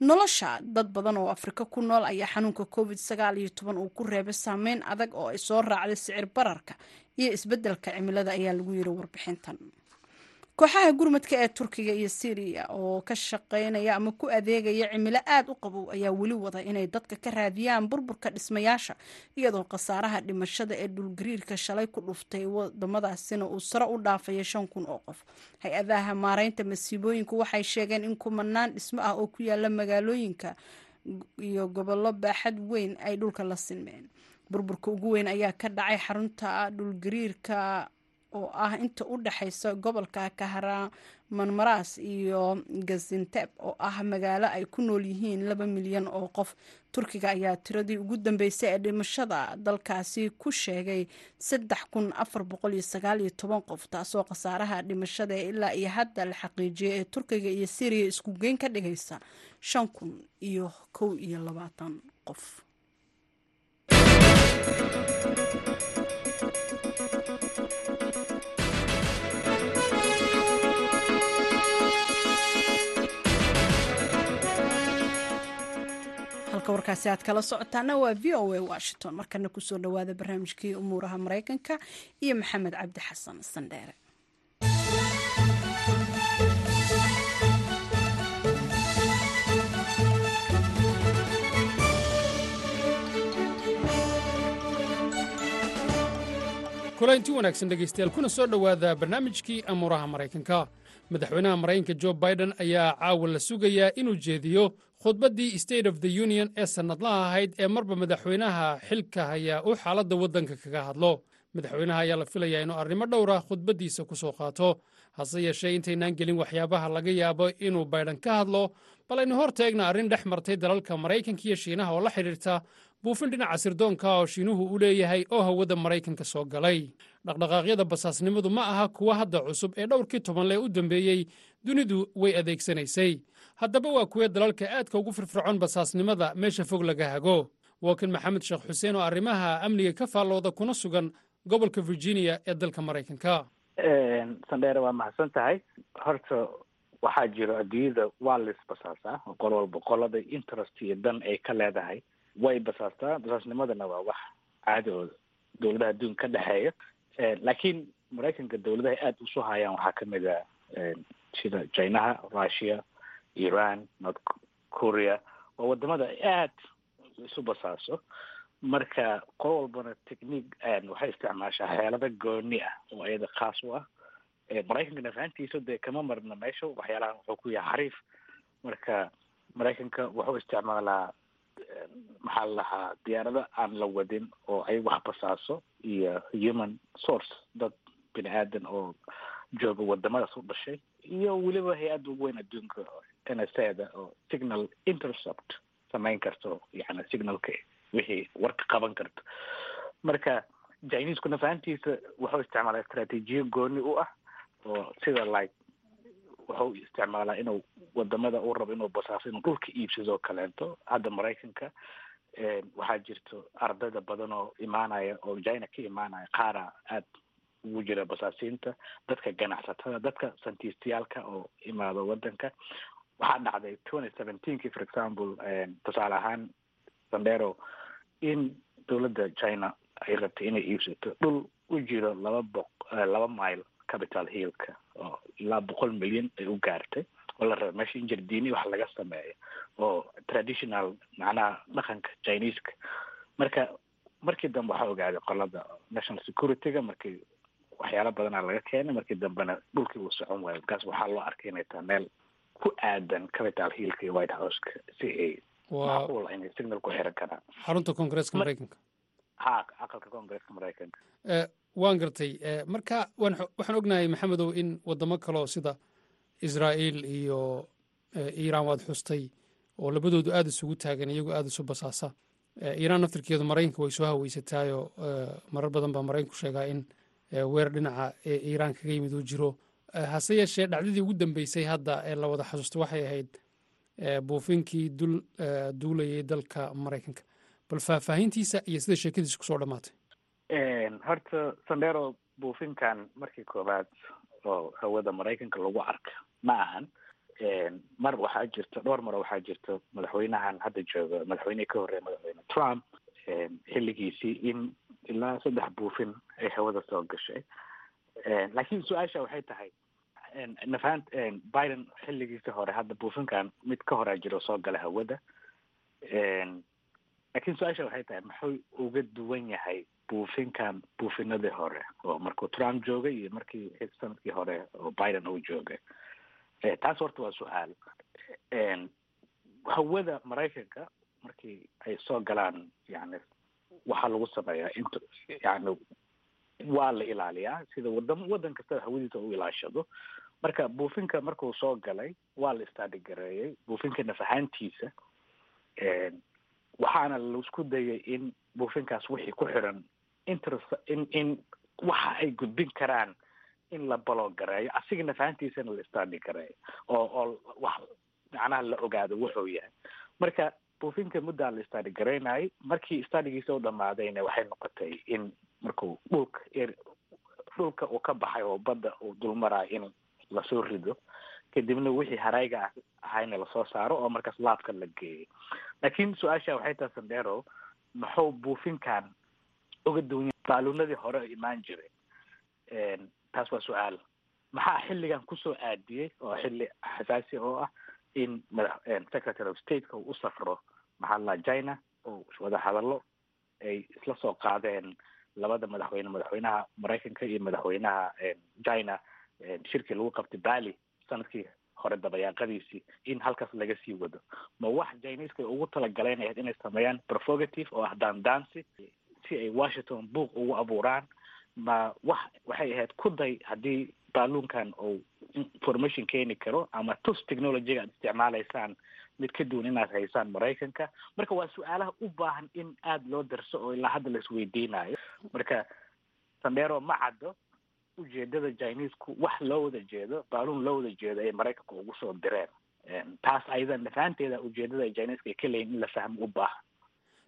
nolosha dad badan oo afrika ku nool ayaa xanuunka covid sagaal iyo toban uu ku reebay saameyn adag oo ay soo raacday sicir bararka iyo isbeddelka cimilada ayaa lagu yiri warbixintan kooxaha gurmadka ee turkiga iyo syriya oo ka shaqeynaya ama ku adeegaya cimilo aada u qabow ayaa weli wada inay dadka ka raadiyaan burburka dhismayaasha iyadoo khasaaraha dhimashada ee dhulgariirka shalay ku dhuftay wadamadaasina uu sare u dhaafaya shan kun oo qof. Hay'adaha maareynta masiibooyinku waxay sheegeen in kumanaan dhismo ah oo ku yaalla magaalooyinka iyo gobollo baaxad weyn ay dhulka la sinmeen. Burburka ugu weyn ayaa ka dhacay xarunta dhulgariirka oo ah inta u dhexaysa gobolka kaharamanmaras iyo gazinteb oo ah magaalo ay ku nool yihiin laba milyan oo qof. Turkiga ayaa tiradii ugu dambeysay ee dhimashada dalkaasi ku sheegay qof taasoo khasaaraha dhimashada ee ilaa iyo hadda la xaqiijiyay ee turkiga iyo syriya isku geyn ka dhigaysa iyo qof halka warkaasi aad kala socotaana waa v o a washington. Markana ku soo dhawaada barnaamijkii umuuraha maraykanka iyo maxamed cabdi sandheere kulanti wanaagsan dhegaystayaal kuna soo dhowaada barnaamijkii amuuraha maraykanka. Madaxweynaha maraykanka jo biden ayaa caawa la sugayaa inuu jeediyo khudbaddii state of the union ee sannadlaha ahayd ee marba madaxweynaha xilka hayaa uu xaaladda waddanka kaga hadlo. Madaxweynaha ayaa la filayaa inuu arrimo dhowra khudbaddiisa ku soo qaato hase yeeshee intaynaan gelin waxyaabaha laga yaabo inuu baydhan ka hadlo bal aynu hor taegna arrin dhex martay dalalka maraykanka iyo shiinaha oo la xidhiirta buufin dhinaca sirdoonka oo shiinuhu u leeyahay oo hawada maraykanka soo galay dhaqdhaqaaqyada basaasnimadu ma aha kuwa hadda cusub ee dhowrkii toban lee u dambeeyey dunidu way adeegsanaysay. Haddaba waa kuwee dalalka aadka ugu firfircoon basaasnimada meesha fog laga hago. Waa kan maxamed sheekh xuseen oo arrimaha amniga ka faallooda kuna sugan gobolka virginia ee dalka maraykanka sandheere waa maxadsan tahay. Horta waxaa jiro adduunyada waa lis basaasaa qol walba qolada interest iyo dan ay ka leedahay. Way basaastaa. Basaasnimadana waa wax caadi oo dowladaha adduunka ka dhexeeya laakiin maraykanka dowladaha aada u soo hayaan waxaa ka mid a sida chinaha russia iran north korea. Waa waddamada aad isu basaaso. Marka qol walbana technique waxay isticmaashaa xeelado gooni ah oo iyada khaas u ah. Maraykanka nafahantiisa dee kama marna meesha waxyaalahan wuxuu ku yahay xariif. Marka maraykanka wuxuu isticmaalaa maxaa la dhahaa diyaarado aan la wadin oo ay wax basaaso iyo human source dad bini aadan oo jooga wadamadaas u dhashay iyo weliba hay'adda ugu weyn adduunka n s da oo signal intercept samayn karto yani signalka wixii warka qaban karto. Marka chinesku nafahantiisa wuxuu isticmaalaa istraatiijiyo gooni u ah oo sida like wuxuu isticmaalaa inuu waddamada uu rabo inuu basaaso inuu dhulka iibsadoo kaleento hadda maraykanka waxaa jirto ardayda badan oo imaanaya oo china ka imaanaya qaara aad ugu jira basaasiinta dadka ganacsatada dadka santiistayaalka oo imaado wadanka waxaa dhacday twenty seventeenki for example tusaale ahaan sandero in dowladda china ay rabtay inay iibsato dhul u jiro laba boq laba mile capital hillka oo ilaa boqol milyan ay u gaartay oo la raba meesha in jardiini wax laga sameeyo oo traditional macnaha dhaqanka chineska marka markii dambe waxaa ogaaday qolada national security-ga markii waxyaala badanaa laga keenay markii dambena dhulkii uu socon waayo. Markaas waxaa loo arkay inay tahay meel ku aadan capital hillka iyo white houseka si ay macquul inay signal ku xiran karaan. Xarunta koongareeska maraykanka ha aqalka koongareeska maraykanka waan gartay. Marka waxaan ognahay maxamedow in wadamo kaleo sida israa'iil iyo iiraan waad xustay oo labadoodu aada isugu taagan iyagoo aada isu basaasa. Iiraan naftirkeedu maraykanka way soo haweysataayoo marar badan baa maraykanku sheegaa in weer dhinaca iiraan kaga yimid uu jiro. Hase yeeshee dhacdadii ugu dambeysay hadda ee la wada xasuusto waxay ahayd buufinkii dul duulayay dalka maraykanka. Bal faahfaahintiisa iyo sida sheekadiisa ku soo dhammaatay horta sandero buufinkan markii koowaad oo hawada maraykanka lagu arka ma ahan mar waxaa jirta dhowr maro waxaa jirta madaxweynahan hadda jooga madaxweynihii ka horreeya madaxweyne trump xilligiisii in ilaa saddex buufin ay hawada soo gashay. Laakiin su'aasha waxay tahay nafahan biden xilligiisii hore hadda buufinkan mid ka horaa jiro soo gala hawada. Laakiin su'aasha waxay tahay muxuu uga duwan yahay buufinkan buufinadii hore? Oo markuu trump joogay iyo markii sannadkii hore oo biden uu joogay taas horta waa su'aal. Hawada maraykanka markii ay soo galaan yani waxaa lagu sameeyaa int yani waa la ilaaliyaa sida wadam waddan kasta hawadiisa u ilaashado. Marka buufinka markuu soo galay waa la istadigareeyey buufinka nafahaantiisa. Waxaana la isku dayay in buufinkaas wixii ku xiran interest in in waxa ay gudbin karaan in la baloogareeyo asiga nafahantiisana la istadigareeyo oo oo wax macnaha la ogaado wuxuu yahay. Marka buufinka muddaa la istadigareynayay markii stadigiisa u dhamaadayna waxay noqotay in markuu dhulka dhulka uu ka baxay oo badda uu dulmarayo in la soo rido kadibna wixii harayga ahayna la soo saaro oo markaas laabka la geeyay. Laakiin su'aasha waxay tahay sandero muxuu buufinkan uga duwan yahay baaluunadii hore imaan jiray taas waa su'aal. Maxaa xilligan ku soo aadiyey oo xilli xasaasi oo ah in madax secretary of stateka uu u safro maxaa la china oo wada hadallo ay isla soo qaadeen labada madaxweyne madaxweynaha maraykanka iyo madaxweynaha china shirkii lagu qabtay bali sannadkii hore dabayaaqadiisii in halkaas laga sii wado. Ma wax chineska ugu talagaleen inay sameeyaan provocative oo ah daandaansi si ay washington buuq ugu abuuraan ma wax waxay ahayd ku day haddii baaluunkan uu information keeni karo ama tus technologyga aad isticmaalaysaan mid ka duwan inaad haysaan maraykanka. Marka waa su'aalaha u baahan in aada loo darso oo ilaa hadda la isweydiinayo marka sandero ma caddo ujeedada chinesku wax loo wada jeedo baaluun loo wada jeedo ay maraykanka ugu soo direen. Taas ayada nafahanteeda ujeedada ay chineska ay ka leeyihiin in la fahmo u baahan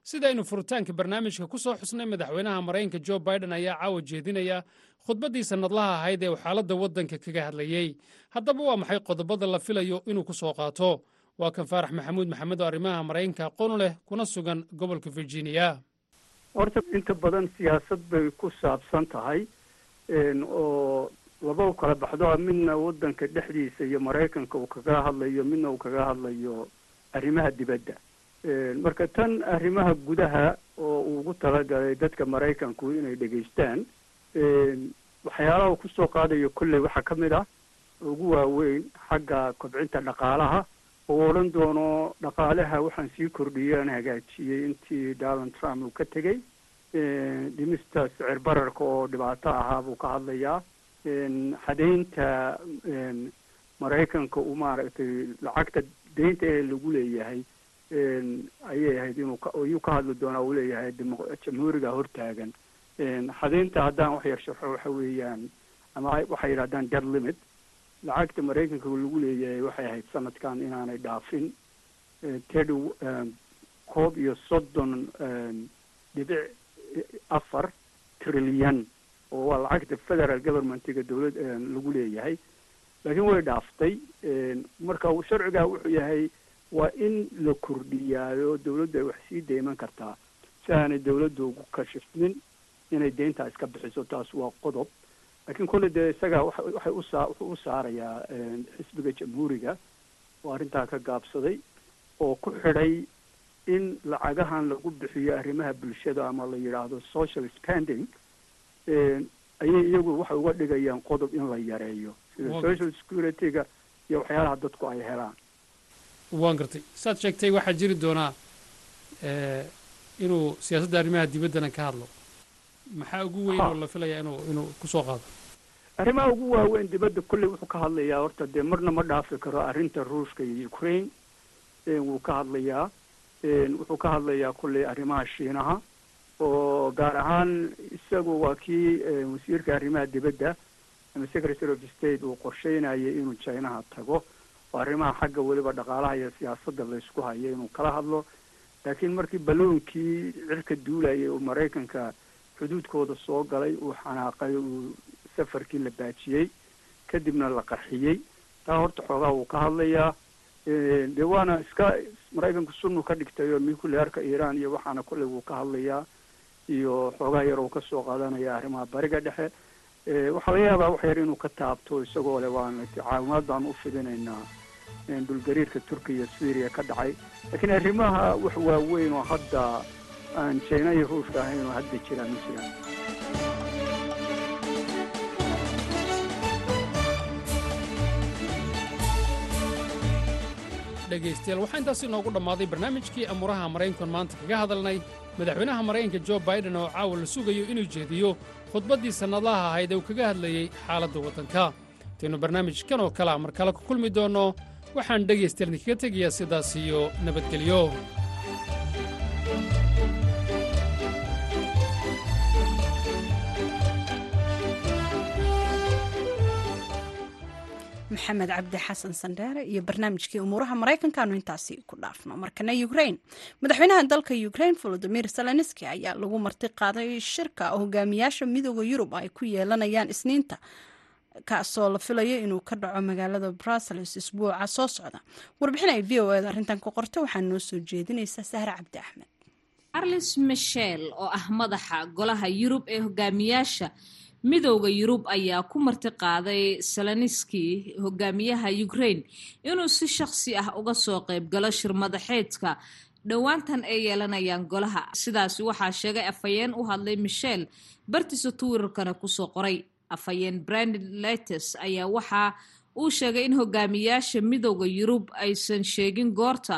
sidaynu furitaanka barnaamijka ku soo xusnay madaxweynaha maraykanka jo biden ayaa caawa jeedinaya khudbaddii sannadlaha ahayd ee xaaladda waddanka kaga hadlayey haddaba waa maxay qodobada la filayo inuu ku soo qaato? Waa kan faarax maxamuud maxamed oo arrimaha maraykanka aqoon leh kuna sugan gobolka virginia. Horta inta badan siyaasad bay ku saabsan tahay oo laba u kala baxdo midna waddanka dhexdiisa iyo maraykanka uu kaga hadlayo midna uu kaga hadlayo arrimaha dibadda marka tan arrimaha gudaha oo uu ugu talagalay dadka maraykanku inay dhegaystaan waxyaalaha uu ku soo qaadayo kolley waxaa ka mid ah ugu waaweyn xagga kobcinta dhaqaalaha oo odhan doono dhaqaalaha waxaan sii kordhiyey aan hagaajiyey intii donald trump uu ka tegey. Dhimista sicir bararka oo dhibaato ahaa buu ka hadlayaa. Xadaynta maraykanka uu maaragtay lacagta deynta ee lagu leeyahay ayay ahayd inuu ayuu ka hadli doonaa uu leeyahay jamhuuriga hortaagan. Xadaynta haddaan wax yar sharxo waxa weeyaan ama waxay yidhahdaan dead limit. Lacagta maraykanka lagu leeyahay waxay ahayd sanadkan inaanay dhaafin. Ted koob iyo soddon dhibic afar trilyan oo waa lacagta federal governmentiga dawlad lagu leeyahay. Laakiin way dhaaftay. Marka sharcigaa wuxuu yahay waa in la kordhiyaayo dawladdu ay wax sii deyman kartaa si aanay dawladdu ugu kashifmin inay deyntaa iska bixiso taas waa qodob. Laakiin kolley dee isaga waxay usaa wuxuu u saarayaa xisbiga jamhuuriga. Oo arrintaa ka gaabsaday oo ku xidhay in lacagahan lagu bixiyo arrimaha bulshada ama la yidhaahdo social spending ayay iyagu waxay uga dhigayaan qodob in la yareeyo. Sida social security-ga iyo waxyaalaha dadku ay helaan waan gartay. Saad sheegtay waxaa jiri doonaa inuu siyaasadda arrimaha dibaddana ka hadlo. Maxaa ugu weyn oo la filayaa inuu inuu ku soo qaado? Arrimaha ugu waaweyn dibadda kolley wuxuu ka hadlayaa horta dee marna ma dhaafi karo arrinta ruushka iyo ukraine wuu ka hadlayaa wuxuu ka hadlayaa kolley arrimaha shiinaha oo gaar ahaan isagu waa kii wasiirka arrimaha dibadda ama secretary of state uu qorsheynayay inuu chinaha tago oo arrimaha xagga weliba dhaqaalaha iyo siyaasadda laysku hayo inuu kala hadlo. Laakiin markii balloonkii cirka duulayay uu maraykanka xuduudkooda soo galay uu xanaaqay uu safarkii la baajiyey kadibna la qarxiyey taa horta xoogaa wuu ka hadlayaa dee waana iska maraykanku sunnu ka dhigtay oo nuclearka iiraan iyo waxaana kolley wuu ka hadlayaa. Iyo xoogaa yar uu ka soo qaadanaya arrimaha bariga dhexe waxaa laga yaabaa wax yar inuu ka taabto isagoo le waan caawimaad baan u fidinaynaa dhulgariirka turkiya syria ka dhacay. Laakiin arrimaha wax waaweyn oo hadda aan china iyo ruushka ahayn oo hadda jiraan ma jiraan. Dhegaystayaal waxaa intaas inoogu dhammaaday barnaamijkii amuuraha maraykankan maanta kaga hadalnay. Madaxweynaha maraykanka jo baiden oo caawa la sugayo inuu jeediyo khudbaddii sannadlaha ahayd ee uu kaga hadlayey xaaladda waddanka intaynu barnaamijkan oo kalea mar kale ku kulmi doonno waxaan dhegaystayaal idinkaga tegayaa sidaas iyo nabadgelyo maxamed cabdi xasan sandheere iyo barnaamijkii umuuraha maraykankaanu intaasi ku dhaafno. Markana ukrain madaxweynaha dalka ukrain volodimir zelenski ayaa lagu marti qaaday shirka hogaamiyaasha midooda yurub ay ku yeelanayaan isniinta kaasoo la filayo inuu ka dhaco magaalada brussels isbuuca soo socda. Warbixin ay v o eda arrintan ku qorta waxaa noo soo jeedinaysa sahre cabdi axmed. Arlis michel oo ah madaxa golaha yurub ee hogaamiyaasha midowda yurub ayaa ku marti qaaday seleniski hogaamiyaha ukraine inuu si shakhsi ah uga soo qayb galo shir madaxeedka dhowaantan ay yeelanayaan golaha. Sidaasi waxaa sheegay afhayeen u hadlay michel bartiisa twitterkana ku soo qoray. Afhayeen brandon letes ayaa waxa uu sheegay in hogaamiyaasha midowda yurub aysan sheegin goorta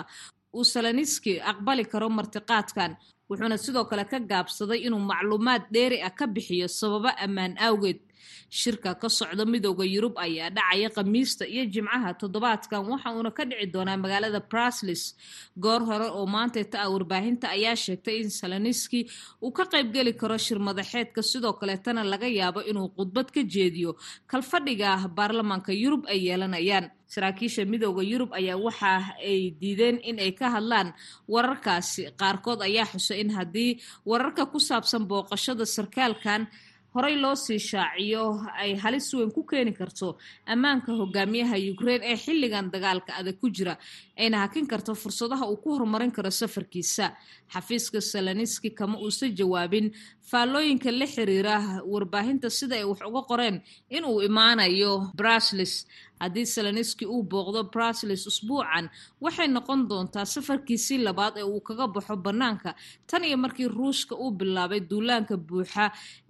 uu seleniski aqbali karo martiqaadkan wuxuuna sidoo kale ka gaabsaday inuu macluumaad dheeri ah ka bixiyo sababo ammaan awgeed shirka ka socda midowda yurub ayaa dhacaya khamiista iyo jimcaha toddobaadkan. Waxa uuna ka dhici doonaa magaalada bruslis goor hore oo maantayta ah warbaahinta ayaa sheegtay in seleniski uu ka qaybgeli karo shir madaxeedka sidoo kaleetana laga yaabo inuu khudbad ka jeediyo kalfadhiga baarlamaanka yurub ay yeelanayaan. Saraakiisha midowda yurub ayaa waxa ay diideen in ay ka hadlaan wararkaasi. Qaarkood ayaa xusay in haddii wararka ku saabsan booqashada sarkaalkan horey loo sii shaaciyo ay halis weyn ku keeni karto ammaanka hogaamiyaha ukraine ee xilligan dagaalka adag ku jira ayna hakin karto fursadaha uu ku horumarin karo safarkiisa. Xafiiska seleniski kama uusan jawaabin faallooyinka la xiriira warbaahinta sida ay wax uga qoreen in uu imaanayo bruslis haddii seloniski uu booqdo brusels usbuucan waxay noqon doontaa safarkiisii labaad ee uu kaga baxo bannaanka. Tan iyo markii ruushka uu bilaabay duulaanka buuxa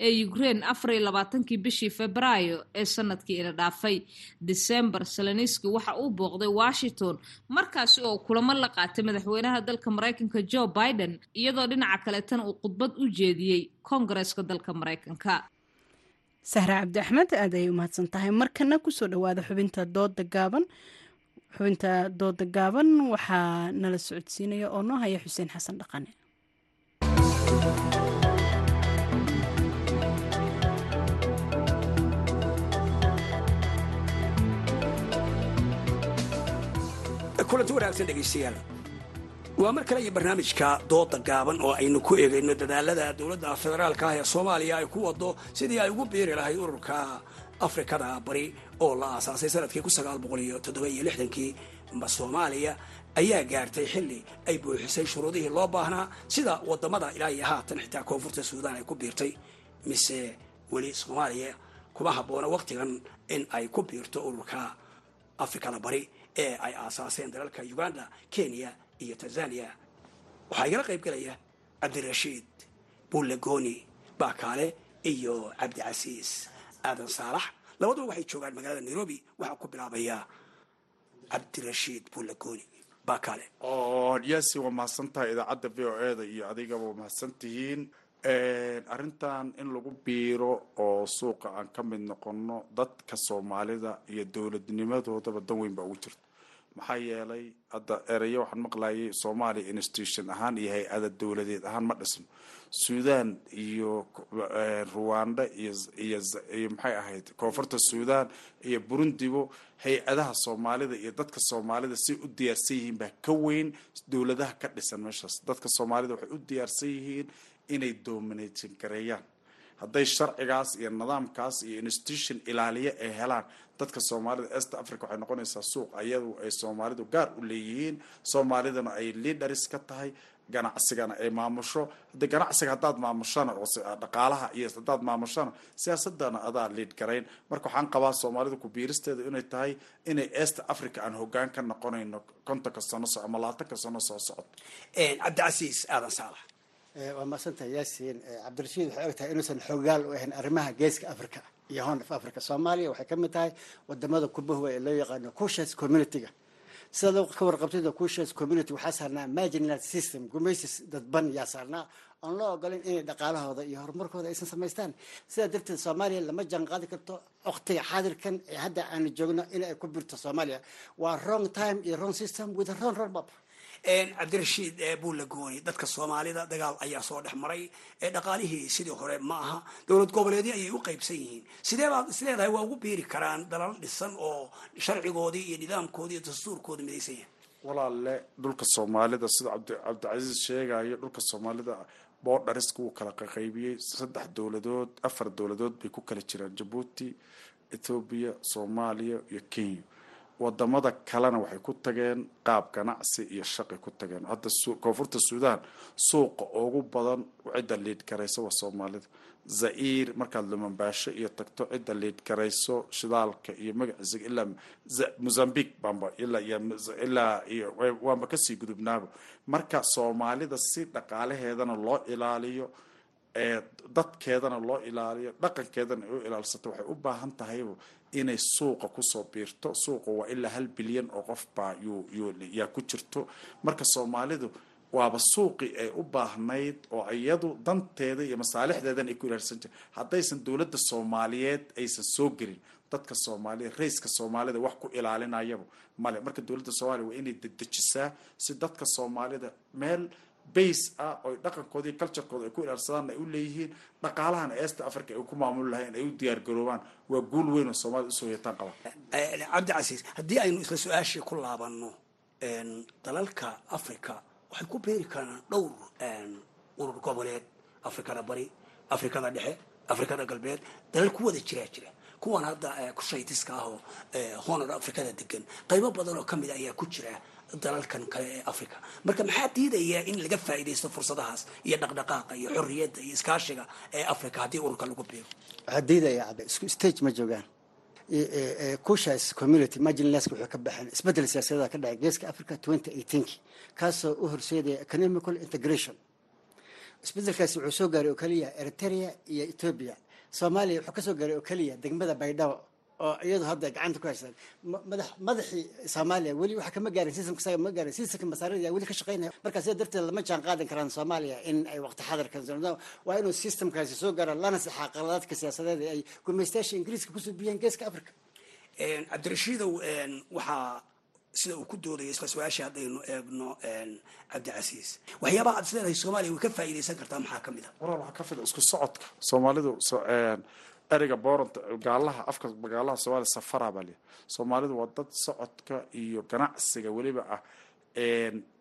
ee ukraine afar iyo labaatankii bishii febraayo ee sannadkii ila dhaafay. December seloniski waxa uu booqday washington markaasi oo kulamo la qaatay madaxweynaha dalka maraykanka joe biden iyadoo dhinaca kaleetana uu khudbad u jeediyey koongareeska dalka maraykanka sahre cabdi axmed aad ayay umahadsan tahay markana ku soo dhawaada xubinta dooda gaaban. Xubinta dooda gaaban waxaa nala socodsiinaya oo noo haya xuseen xasan dhaqane. Kulanti wanaagsan dhegaystayaal waa mar kale iyo barnaamijka dooda gaaban oo aynu ku eegayno dadaalada dowladda federaalka ah ee soomaaliya ay ku wado sidii ay ugu biiri lahayd ururka afrikada bari oo la aasaasay sannadkii ma soomaaliya ayaa gaartay xilli ay buuxisay shuruudihii loo baahnaa sida waddamada ilaa iyo haatan xitaa koonfurta suudaan ay ku biirtay. Mise weli soomaaliya kuma habboona wakhtigan in ay ku biirto ururka afrikada bari ee ay aasaaseen dalalka uganda kenya iyo tanzania. Waxaa igala qayb gelaya cabdirashiid buulegoni baakaale iyo cabdicasiis aadan saalax labaduba waxay joogaan magaalada nairobi. Waxaa ku bilaabaya cabdirashiid buulegoni baakaale. Yaasi waa mahadsan tahay idaacadda v o e da iyo adigaba waa mahadsan arrintan in lagu biiro oo suuqa aan ka mid noqono dadka soomaalida iyo dowladnimadoodaba dan weyn baa ugu jirta maxaa yeelay hadda ereyo waxaan maqlayay soomaaliya institution ahaan iyo hay'ada dowladeed ahaan ma dhisno suudan iyo ruwanda iyo iyo iyo maxay ahayd? Koonfurta suudan iyo burundibo hay'adaha soomaalida iyo dadka soomaalida si u diyaarsan yihiin baa ka weyn. Dowladaha ka dhisan meeshaas. Dadka soomaalida waxay u diyaarsan yihiin inay domination gareeyaan hadday sharcigaas iyo nidaamkaas iyo institution ilaaliya ay helaan dadka soomaalida east africa waxay noqonaysaa suuq ayadu ay soomaalidu gaar u leeyihiin. Soomaalidana ay leaders ka tahay ganacsigana ay maamusho. Hadii ganacsiga haddaad maamushana oo dhaqaalaha iyo haddaad maamushana siyaasadana adaa liid garayn. Marka waxaan qabaa soomaalida ku biiristeeda inay tahay inay east africa aan hogaan ka noqonayno kontonka sano ama labaatanka sano soo socoto cabdicasiis aadan saalax waa maadsantahay yaasiin cabdirashiid waxay og tahay inuusan xoogaal u ahayn arrimaha geeska africa iyo horn of africa soomaaliya waxay ka mid tahay waddamada kubahuwa ee loo yaqaano cushas community-ga. Sidaad ka warqabtida cushas community waxaa saarnaa marginal system gumaysis dadban yaa saarnaa oon loo ogolin inay dhaqaalahooda iyo horumarkooda aysan samaystaan. Sidaa darteed soomaaliya lama jaanqaadi karto waqtiga xaadirkan ee hadda aanu joogno in ay ku birto soomaaliya. Waa wrong time iyo wrong system with wrong roadmap cabdirashiid buulagooni dadka soomaalida dagaal ayaa soo dhex maray. Dhaqaalihii sidii hore ma aha. Dowlad goboleedyo ayay u qaybsan yihiin. Sidee baad isleedahay waa ugu biiri karaan dalal dhisan oo sharcigoodii iyo nidaamkoodii iyo dastuurkooda midaysan yahay walaalle dhulka soomaalida sida cabdicasiis sheegayo dhulka soomaalida boodhariska wuu kala qaqaybiyey saddex dowladood afar dowladood bay ku kala jiraan jabuuti ethoobiya soomaaliya iyo kenya waddamada kalena waxay ku tageen qaab ganacsi iyo shaqay ku tageen. Hadda koonfurta suudan suuqa ugu badan cidda liid garayso waa soomaalida. Zair markaad lumambaasho iyo tagto cidda liid garayso shidaalka iyo magaciisa ilaa mozambique baanba ilaa iyo waanba ka sii gudubnaaba marka soomaalida si dhaqaalaheedana loo ilaaliyo dadkeedana loo ilaaliyo dhaqankeedana u ilaalsato waxay u baahan tahay inay suuqa ku soo biirto. Suuqa waa ilaa hal bilyan oo qof baa yaa ku jirto. Marka soomaalidu waaba suuqii ay u baahnayd oo iyadu danteeda iyo masaalixdeedana ay ku ilaalsan jir haddaysan dowladda soomaaliyeed aysan soo gelin dadka soomaalida rayska soomaalida wax ku ilaalinayaba male marka dowladda soomaaliya waa inay dedejisaa si dadka soomaalida meel base ah oo dhaqankooda iyo culturekooda ay ku ilaalsadaan ay u leeyihiin dhaqaalahana eesta africa ay ku maamuli lahayn ay u diyaar garoobaan waa guul weyn oo soomaalida u soo yeetaan qaba. Cabdicasiis haddii aynu isla su'aashii ku laabano dalalka africa waxay ku beeri karaan dhowr urur goboleed. Afrikada bari afrikada dhexe afrikada galbeed dalal ku wada jiraa jira. Kuwan hadda kushaytiska ah oo honor afrikada degan qaybo badan oo ka mid ayaa ku jira dalalkan kale ee africa marka maxaa diidaya in laga faa'iidaysto fursadahaas iyo dhaqdhaqaaqa iyo xorriyadda iyo iskaashiga ee africa haddii ururka lagu biiro waxaa diidaya isku stage ma joogaan. Kushas community marginaliska wuxuu ka baxeen isbeddel siyaasadeeda ka dhacay geeska africa twenty eighteenki. Kaasoo u horseedaya economical integration. Isbedelkaasi wuxuu soo gaaray oo keliya eritrea iyo ethoobia soomaaliya wuxuu ka soo gaaray oo keliya degmada baydhabo oo iyadu hadda gacanta ku haystaan. Madax madaxii soomaaliya weli waxa kama gaarin sistamka isaga ma gaarin sistamka masaarida weli ka shaqeynaya. Marka sida darteed lama jaan qaadan karaan soomaaliya in ay waqti xadarkan waa inuu sistamkaasi soo gaara lana saxaa qaladaadka siyaasadeed ee ay gumaystayaasha ingiriiska ku soo biyeen geeska africa cabdirashiidow waxaa sida uu ku doodaya isla su'aasha haddaynu eegno cabdicasiis. Waxyaabaha aad isleedahay soomaaliya way ka faa'iidaysan kartaa maxaa ka mid a warar waxaa ka fida isku socodka soomaalidu ereyga booranta gaalaha afka gaalaha soomaaliya safara baa leeyahay soomaalidu waa dad socodka iyo ganacsiga weliba ah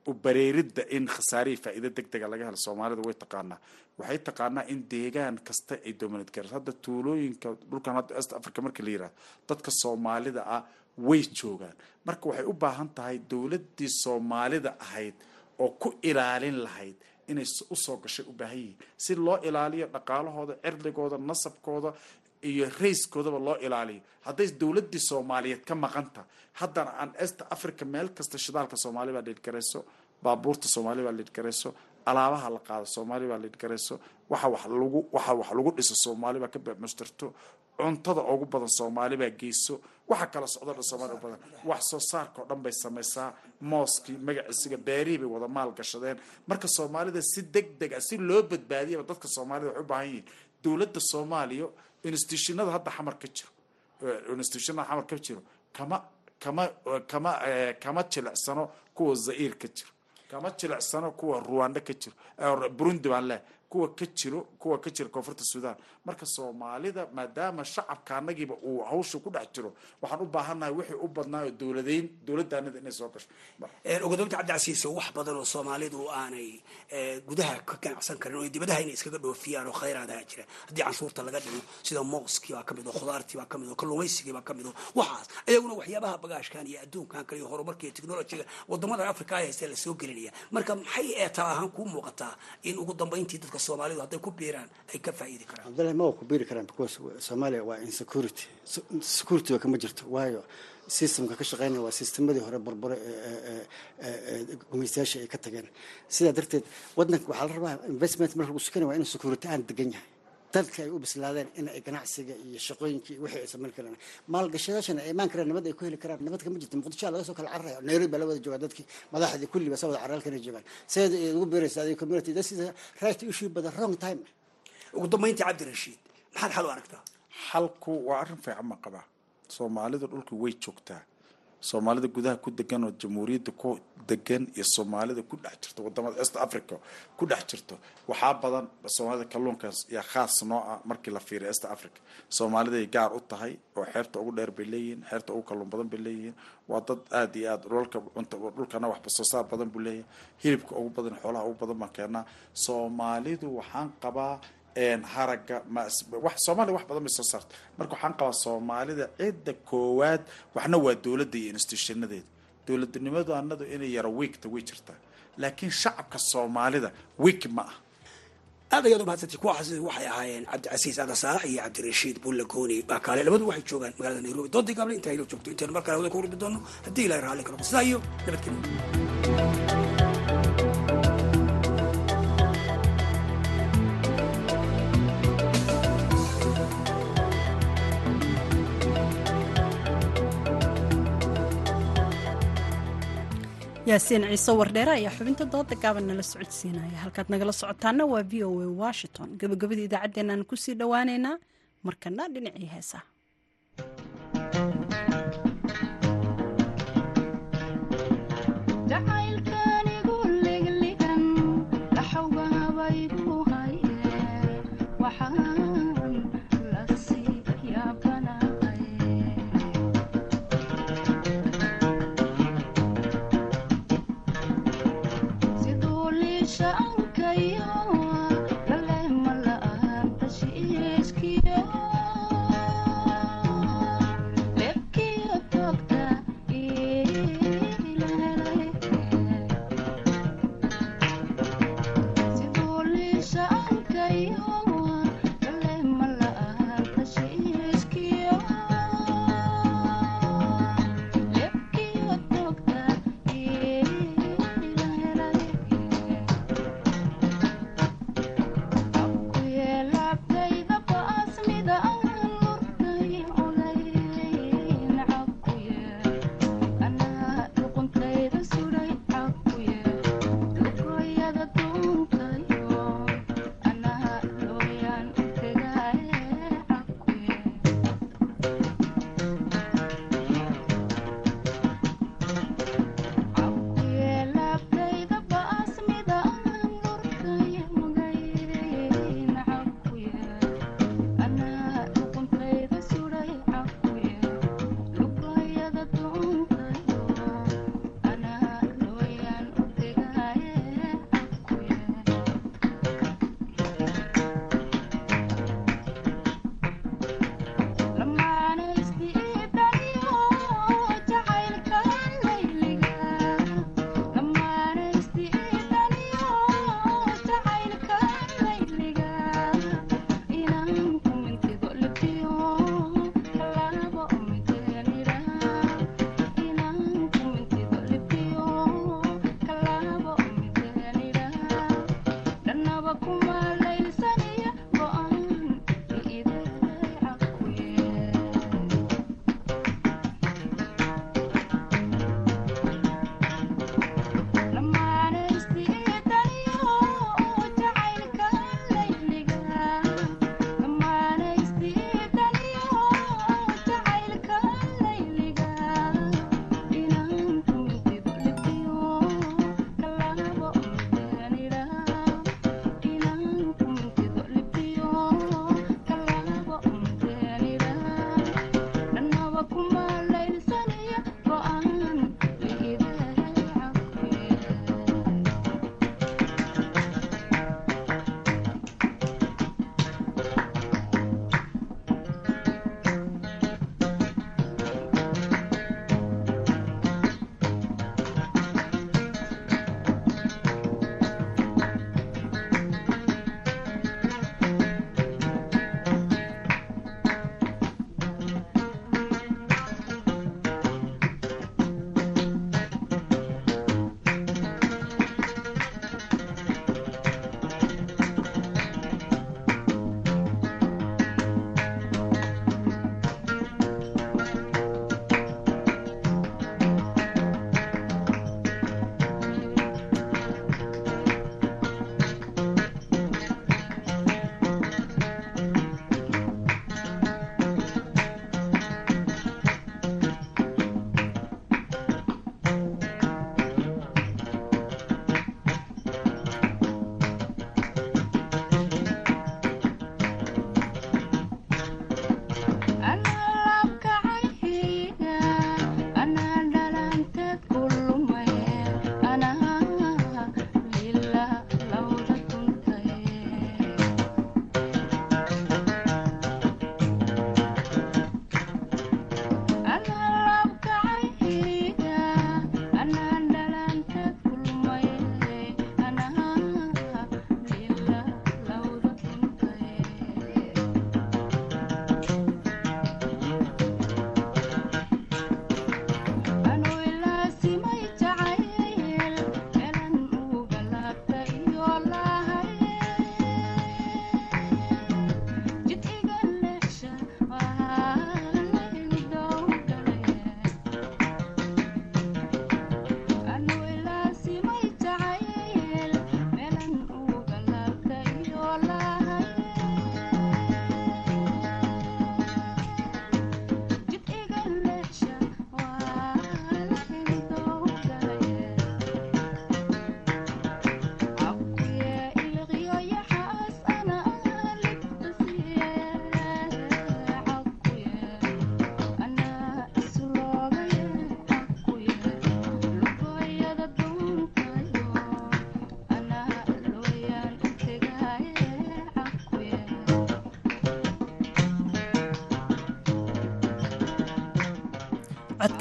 u bareeridda in khasaarihii faa'iido deg dega laga helo. Soomaalidu way taqaanaa. Waxay taqaanaa in deegaan kasta ay dominad garayso hadda tuulooyinka dhulkan hadda est africa marka la yiraahdo dadka soomaalida ah way joogaan. Marka waxay u baahan tahay dowladdii soomaalida ahayd oo ku ilaalin lahayd inay u soo gashay u baahan yihiin. Si loo ilaaliyo dhaqaalahooda cirdigooda nasabkooda iyo rayskoodaba loo ilaaliyo. Hadday dowladii soomaaliyeed ka maqanta haddana aan est africa meel kasta shidaalka soomaali baa liidgarayso baabuurta soomaali baa liidgarayso alaabaha la qaado soomaali baa lagu waxa wax lagu dhiso soomaali baa ka beemustirto cuntada ugu badan soomaali baa geyso. Waxa kala socdo dhan soomaali u badan. Wax soo saarka oo dhan bay samaysaa. Mooskii magaciisiga beerihii bay wada maal gashadeen. Marka soomaalida si deg deg ah si loo badbaadiyaba dadka soomaalida waxay u baahan yihiin. Dowladda soomaaliya institutionada hadda xamar ka jiro institutionada xamar ka jiro kama kama kama kama jilicsano kuwa zair ka jiro. Kama jilicsano kuwa ruwanda ka jiro burundi baan leh kuwa ka jiro kuwa ka jira koonfurta sudan marka soomaalida maadaama shacabka anagiiba uu hawsha ku dhex jiro waxaan u baahannahay wixii u badnaayo dowladeyn dowladdaanada inay soo gasho. Ugadabta cabdicasiis wax badan oo soomaalidu aanay gudaha ka ganacsan karin oo dibadaha inay iskaga dhoofiyaan oo khayraadaha jira. Haddii canshuurta laga dhigo sida mooskii baa ka mid oo khudaartii baa ka mid oo kalluumaysigii baa ka mid oo waxaas ayaguna waxyaabaha bagaashkan iyo adduunkan kale iyo horumarka iyo technologiga waddamada africa ay haystee la soo gelinaya. Marka maxay eetaa ahaan kuu muuqataa in ugu dambayntii dadka soomaalidu hadday ku biiraan ay ka faa'iidi karaan. Cabdullahi ma waa ku biiri karaan because soomaaliya waa insecurity. Security waa kama jirto. Waayo systemka ka shaqeynaya waa sistemadii hore burbure gumaystayaasha ay ka tageen. Sidaa darteed wadanka waxaa la rabaa investment marka lagu sukanaya waa inuu security aan degan yahay. Dadka ay u bislaadeen in ganacsiga iyo shaqooyinka wixii ay samayn karaan. Maalgashadaashana ay imaan karaan nabad ay ku heli karaan nabad kama jirto. Muqdishoa laga soo kala cararaya. Nairobi baa la wada joogaa dadkii madaxdii kulli ba sa wada caraalkana joogaan. Seeda ugu beeraysa adiga community this is a right issue but the wrong time ugu dambayntii cabdirashiid maxaad xal u aragtaa? Xalku waa arrin fiican ma qabaa. Soomaalida dhulka way joogtaa. Soomaalida gudaha ku degan oo jamhuuriyadda ku degan iyo soomaalida ku dhex jirto waddamada east africa ku dhex jirto waxaa badan soomaalida kalluunkaas yaa khaas noo ah markii la fiiriyo east africa. Soomaaliday gaar u tahay oo xeebta ugu dheer bay leeyihiin xeebta ugu kalluun badan bay leeyihiin. Waa dad aada iyo aad dhulka dhulkana waxba soo saar badan buu leeyahay. Hilibka ugu badan xoolaha ugu badan baan keenaa. Soomaalidu waxaan qabaa haragga wax soomaaliya wax badan bay soo saarta marka waxaan qabaa soomaalida cidda koowaad waxna waa dowladda iyo institutionadeeda dowladnimadu anadu inay yaro wiigta way jirtaa. Laakiin shacabka soomaalida wiig ma ah. Aad ayaad umahadsantay kuwaas waxay ahaayeen cabdicasiis adasaalax iyo cabdirashiid bullagooni baa kaale labadu waxay joogaan magaalada nairobi. Doodii gaable inta haylo joogto intaynu mar kale hawada ku urbi doono haddii ilahay raalli ka sidaa iyo nabadgelyo yaasiin ciise wardheere ayaa xubinta dooda gaaban nala socodsiinaya. Halkaad nagala socotaana waa v o a washington. Gabagabada idaacaddeenaan ku sii dhowaaneynaa markana dhinacii heesaha shacabka iyo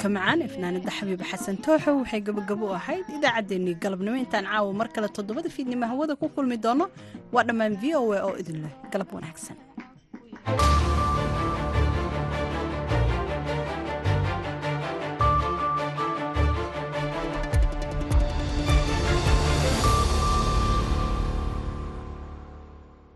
codka macaan ee fanaanada xabiib xasan tooxo waxay gabagabo u ahayd idaacaddeenii galabnimo intaan caawa mar kale toddobada fiidnimo hawada ku kulmi doono waa dhammaan v o a oo idin leh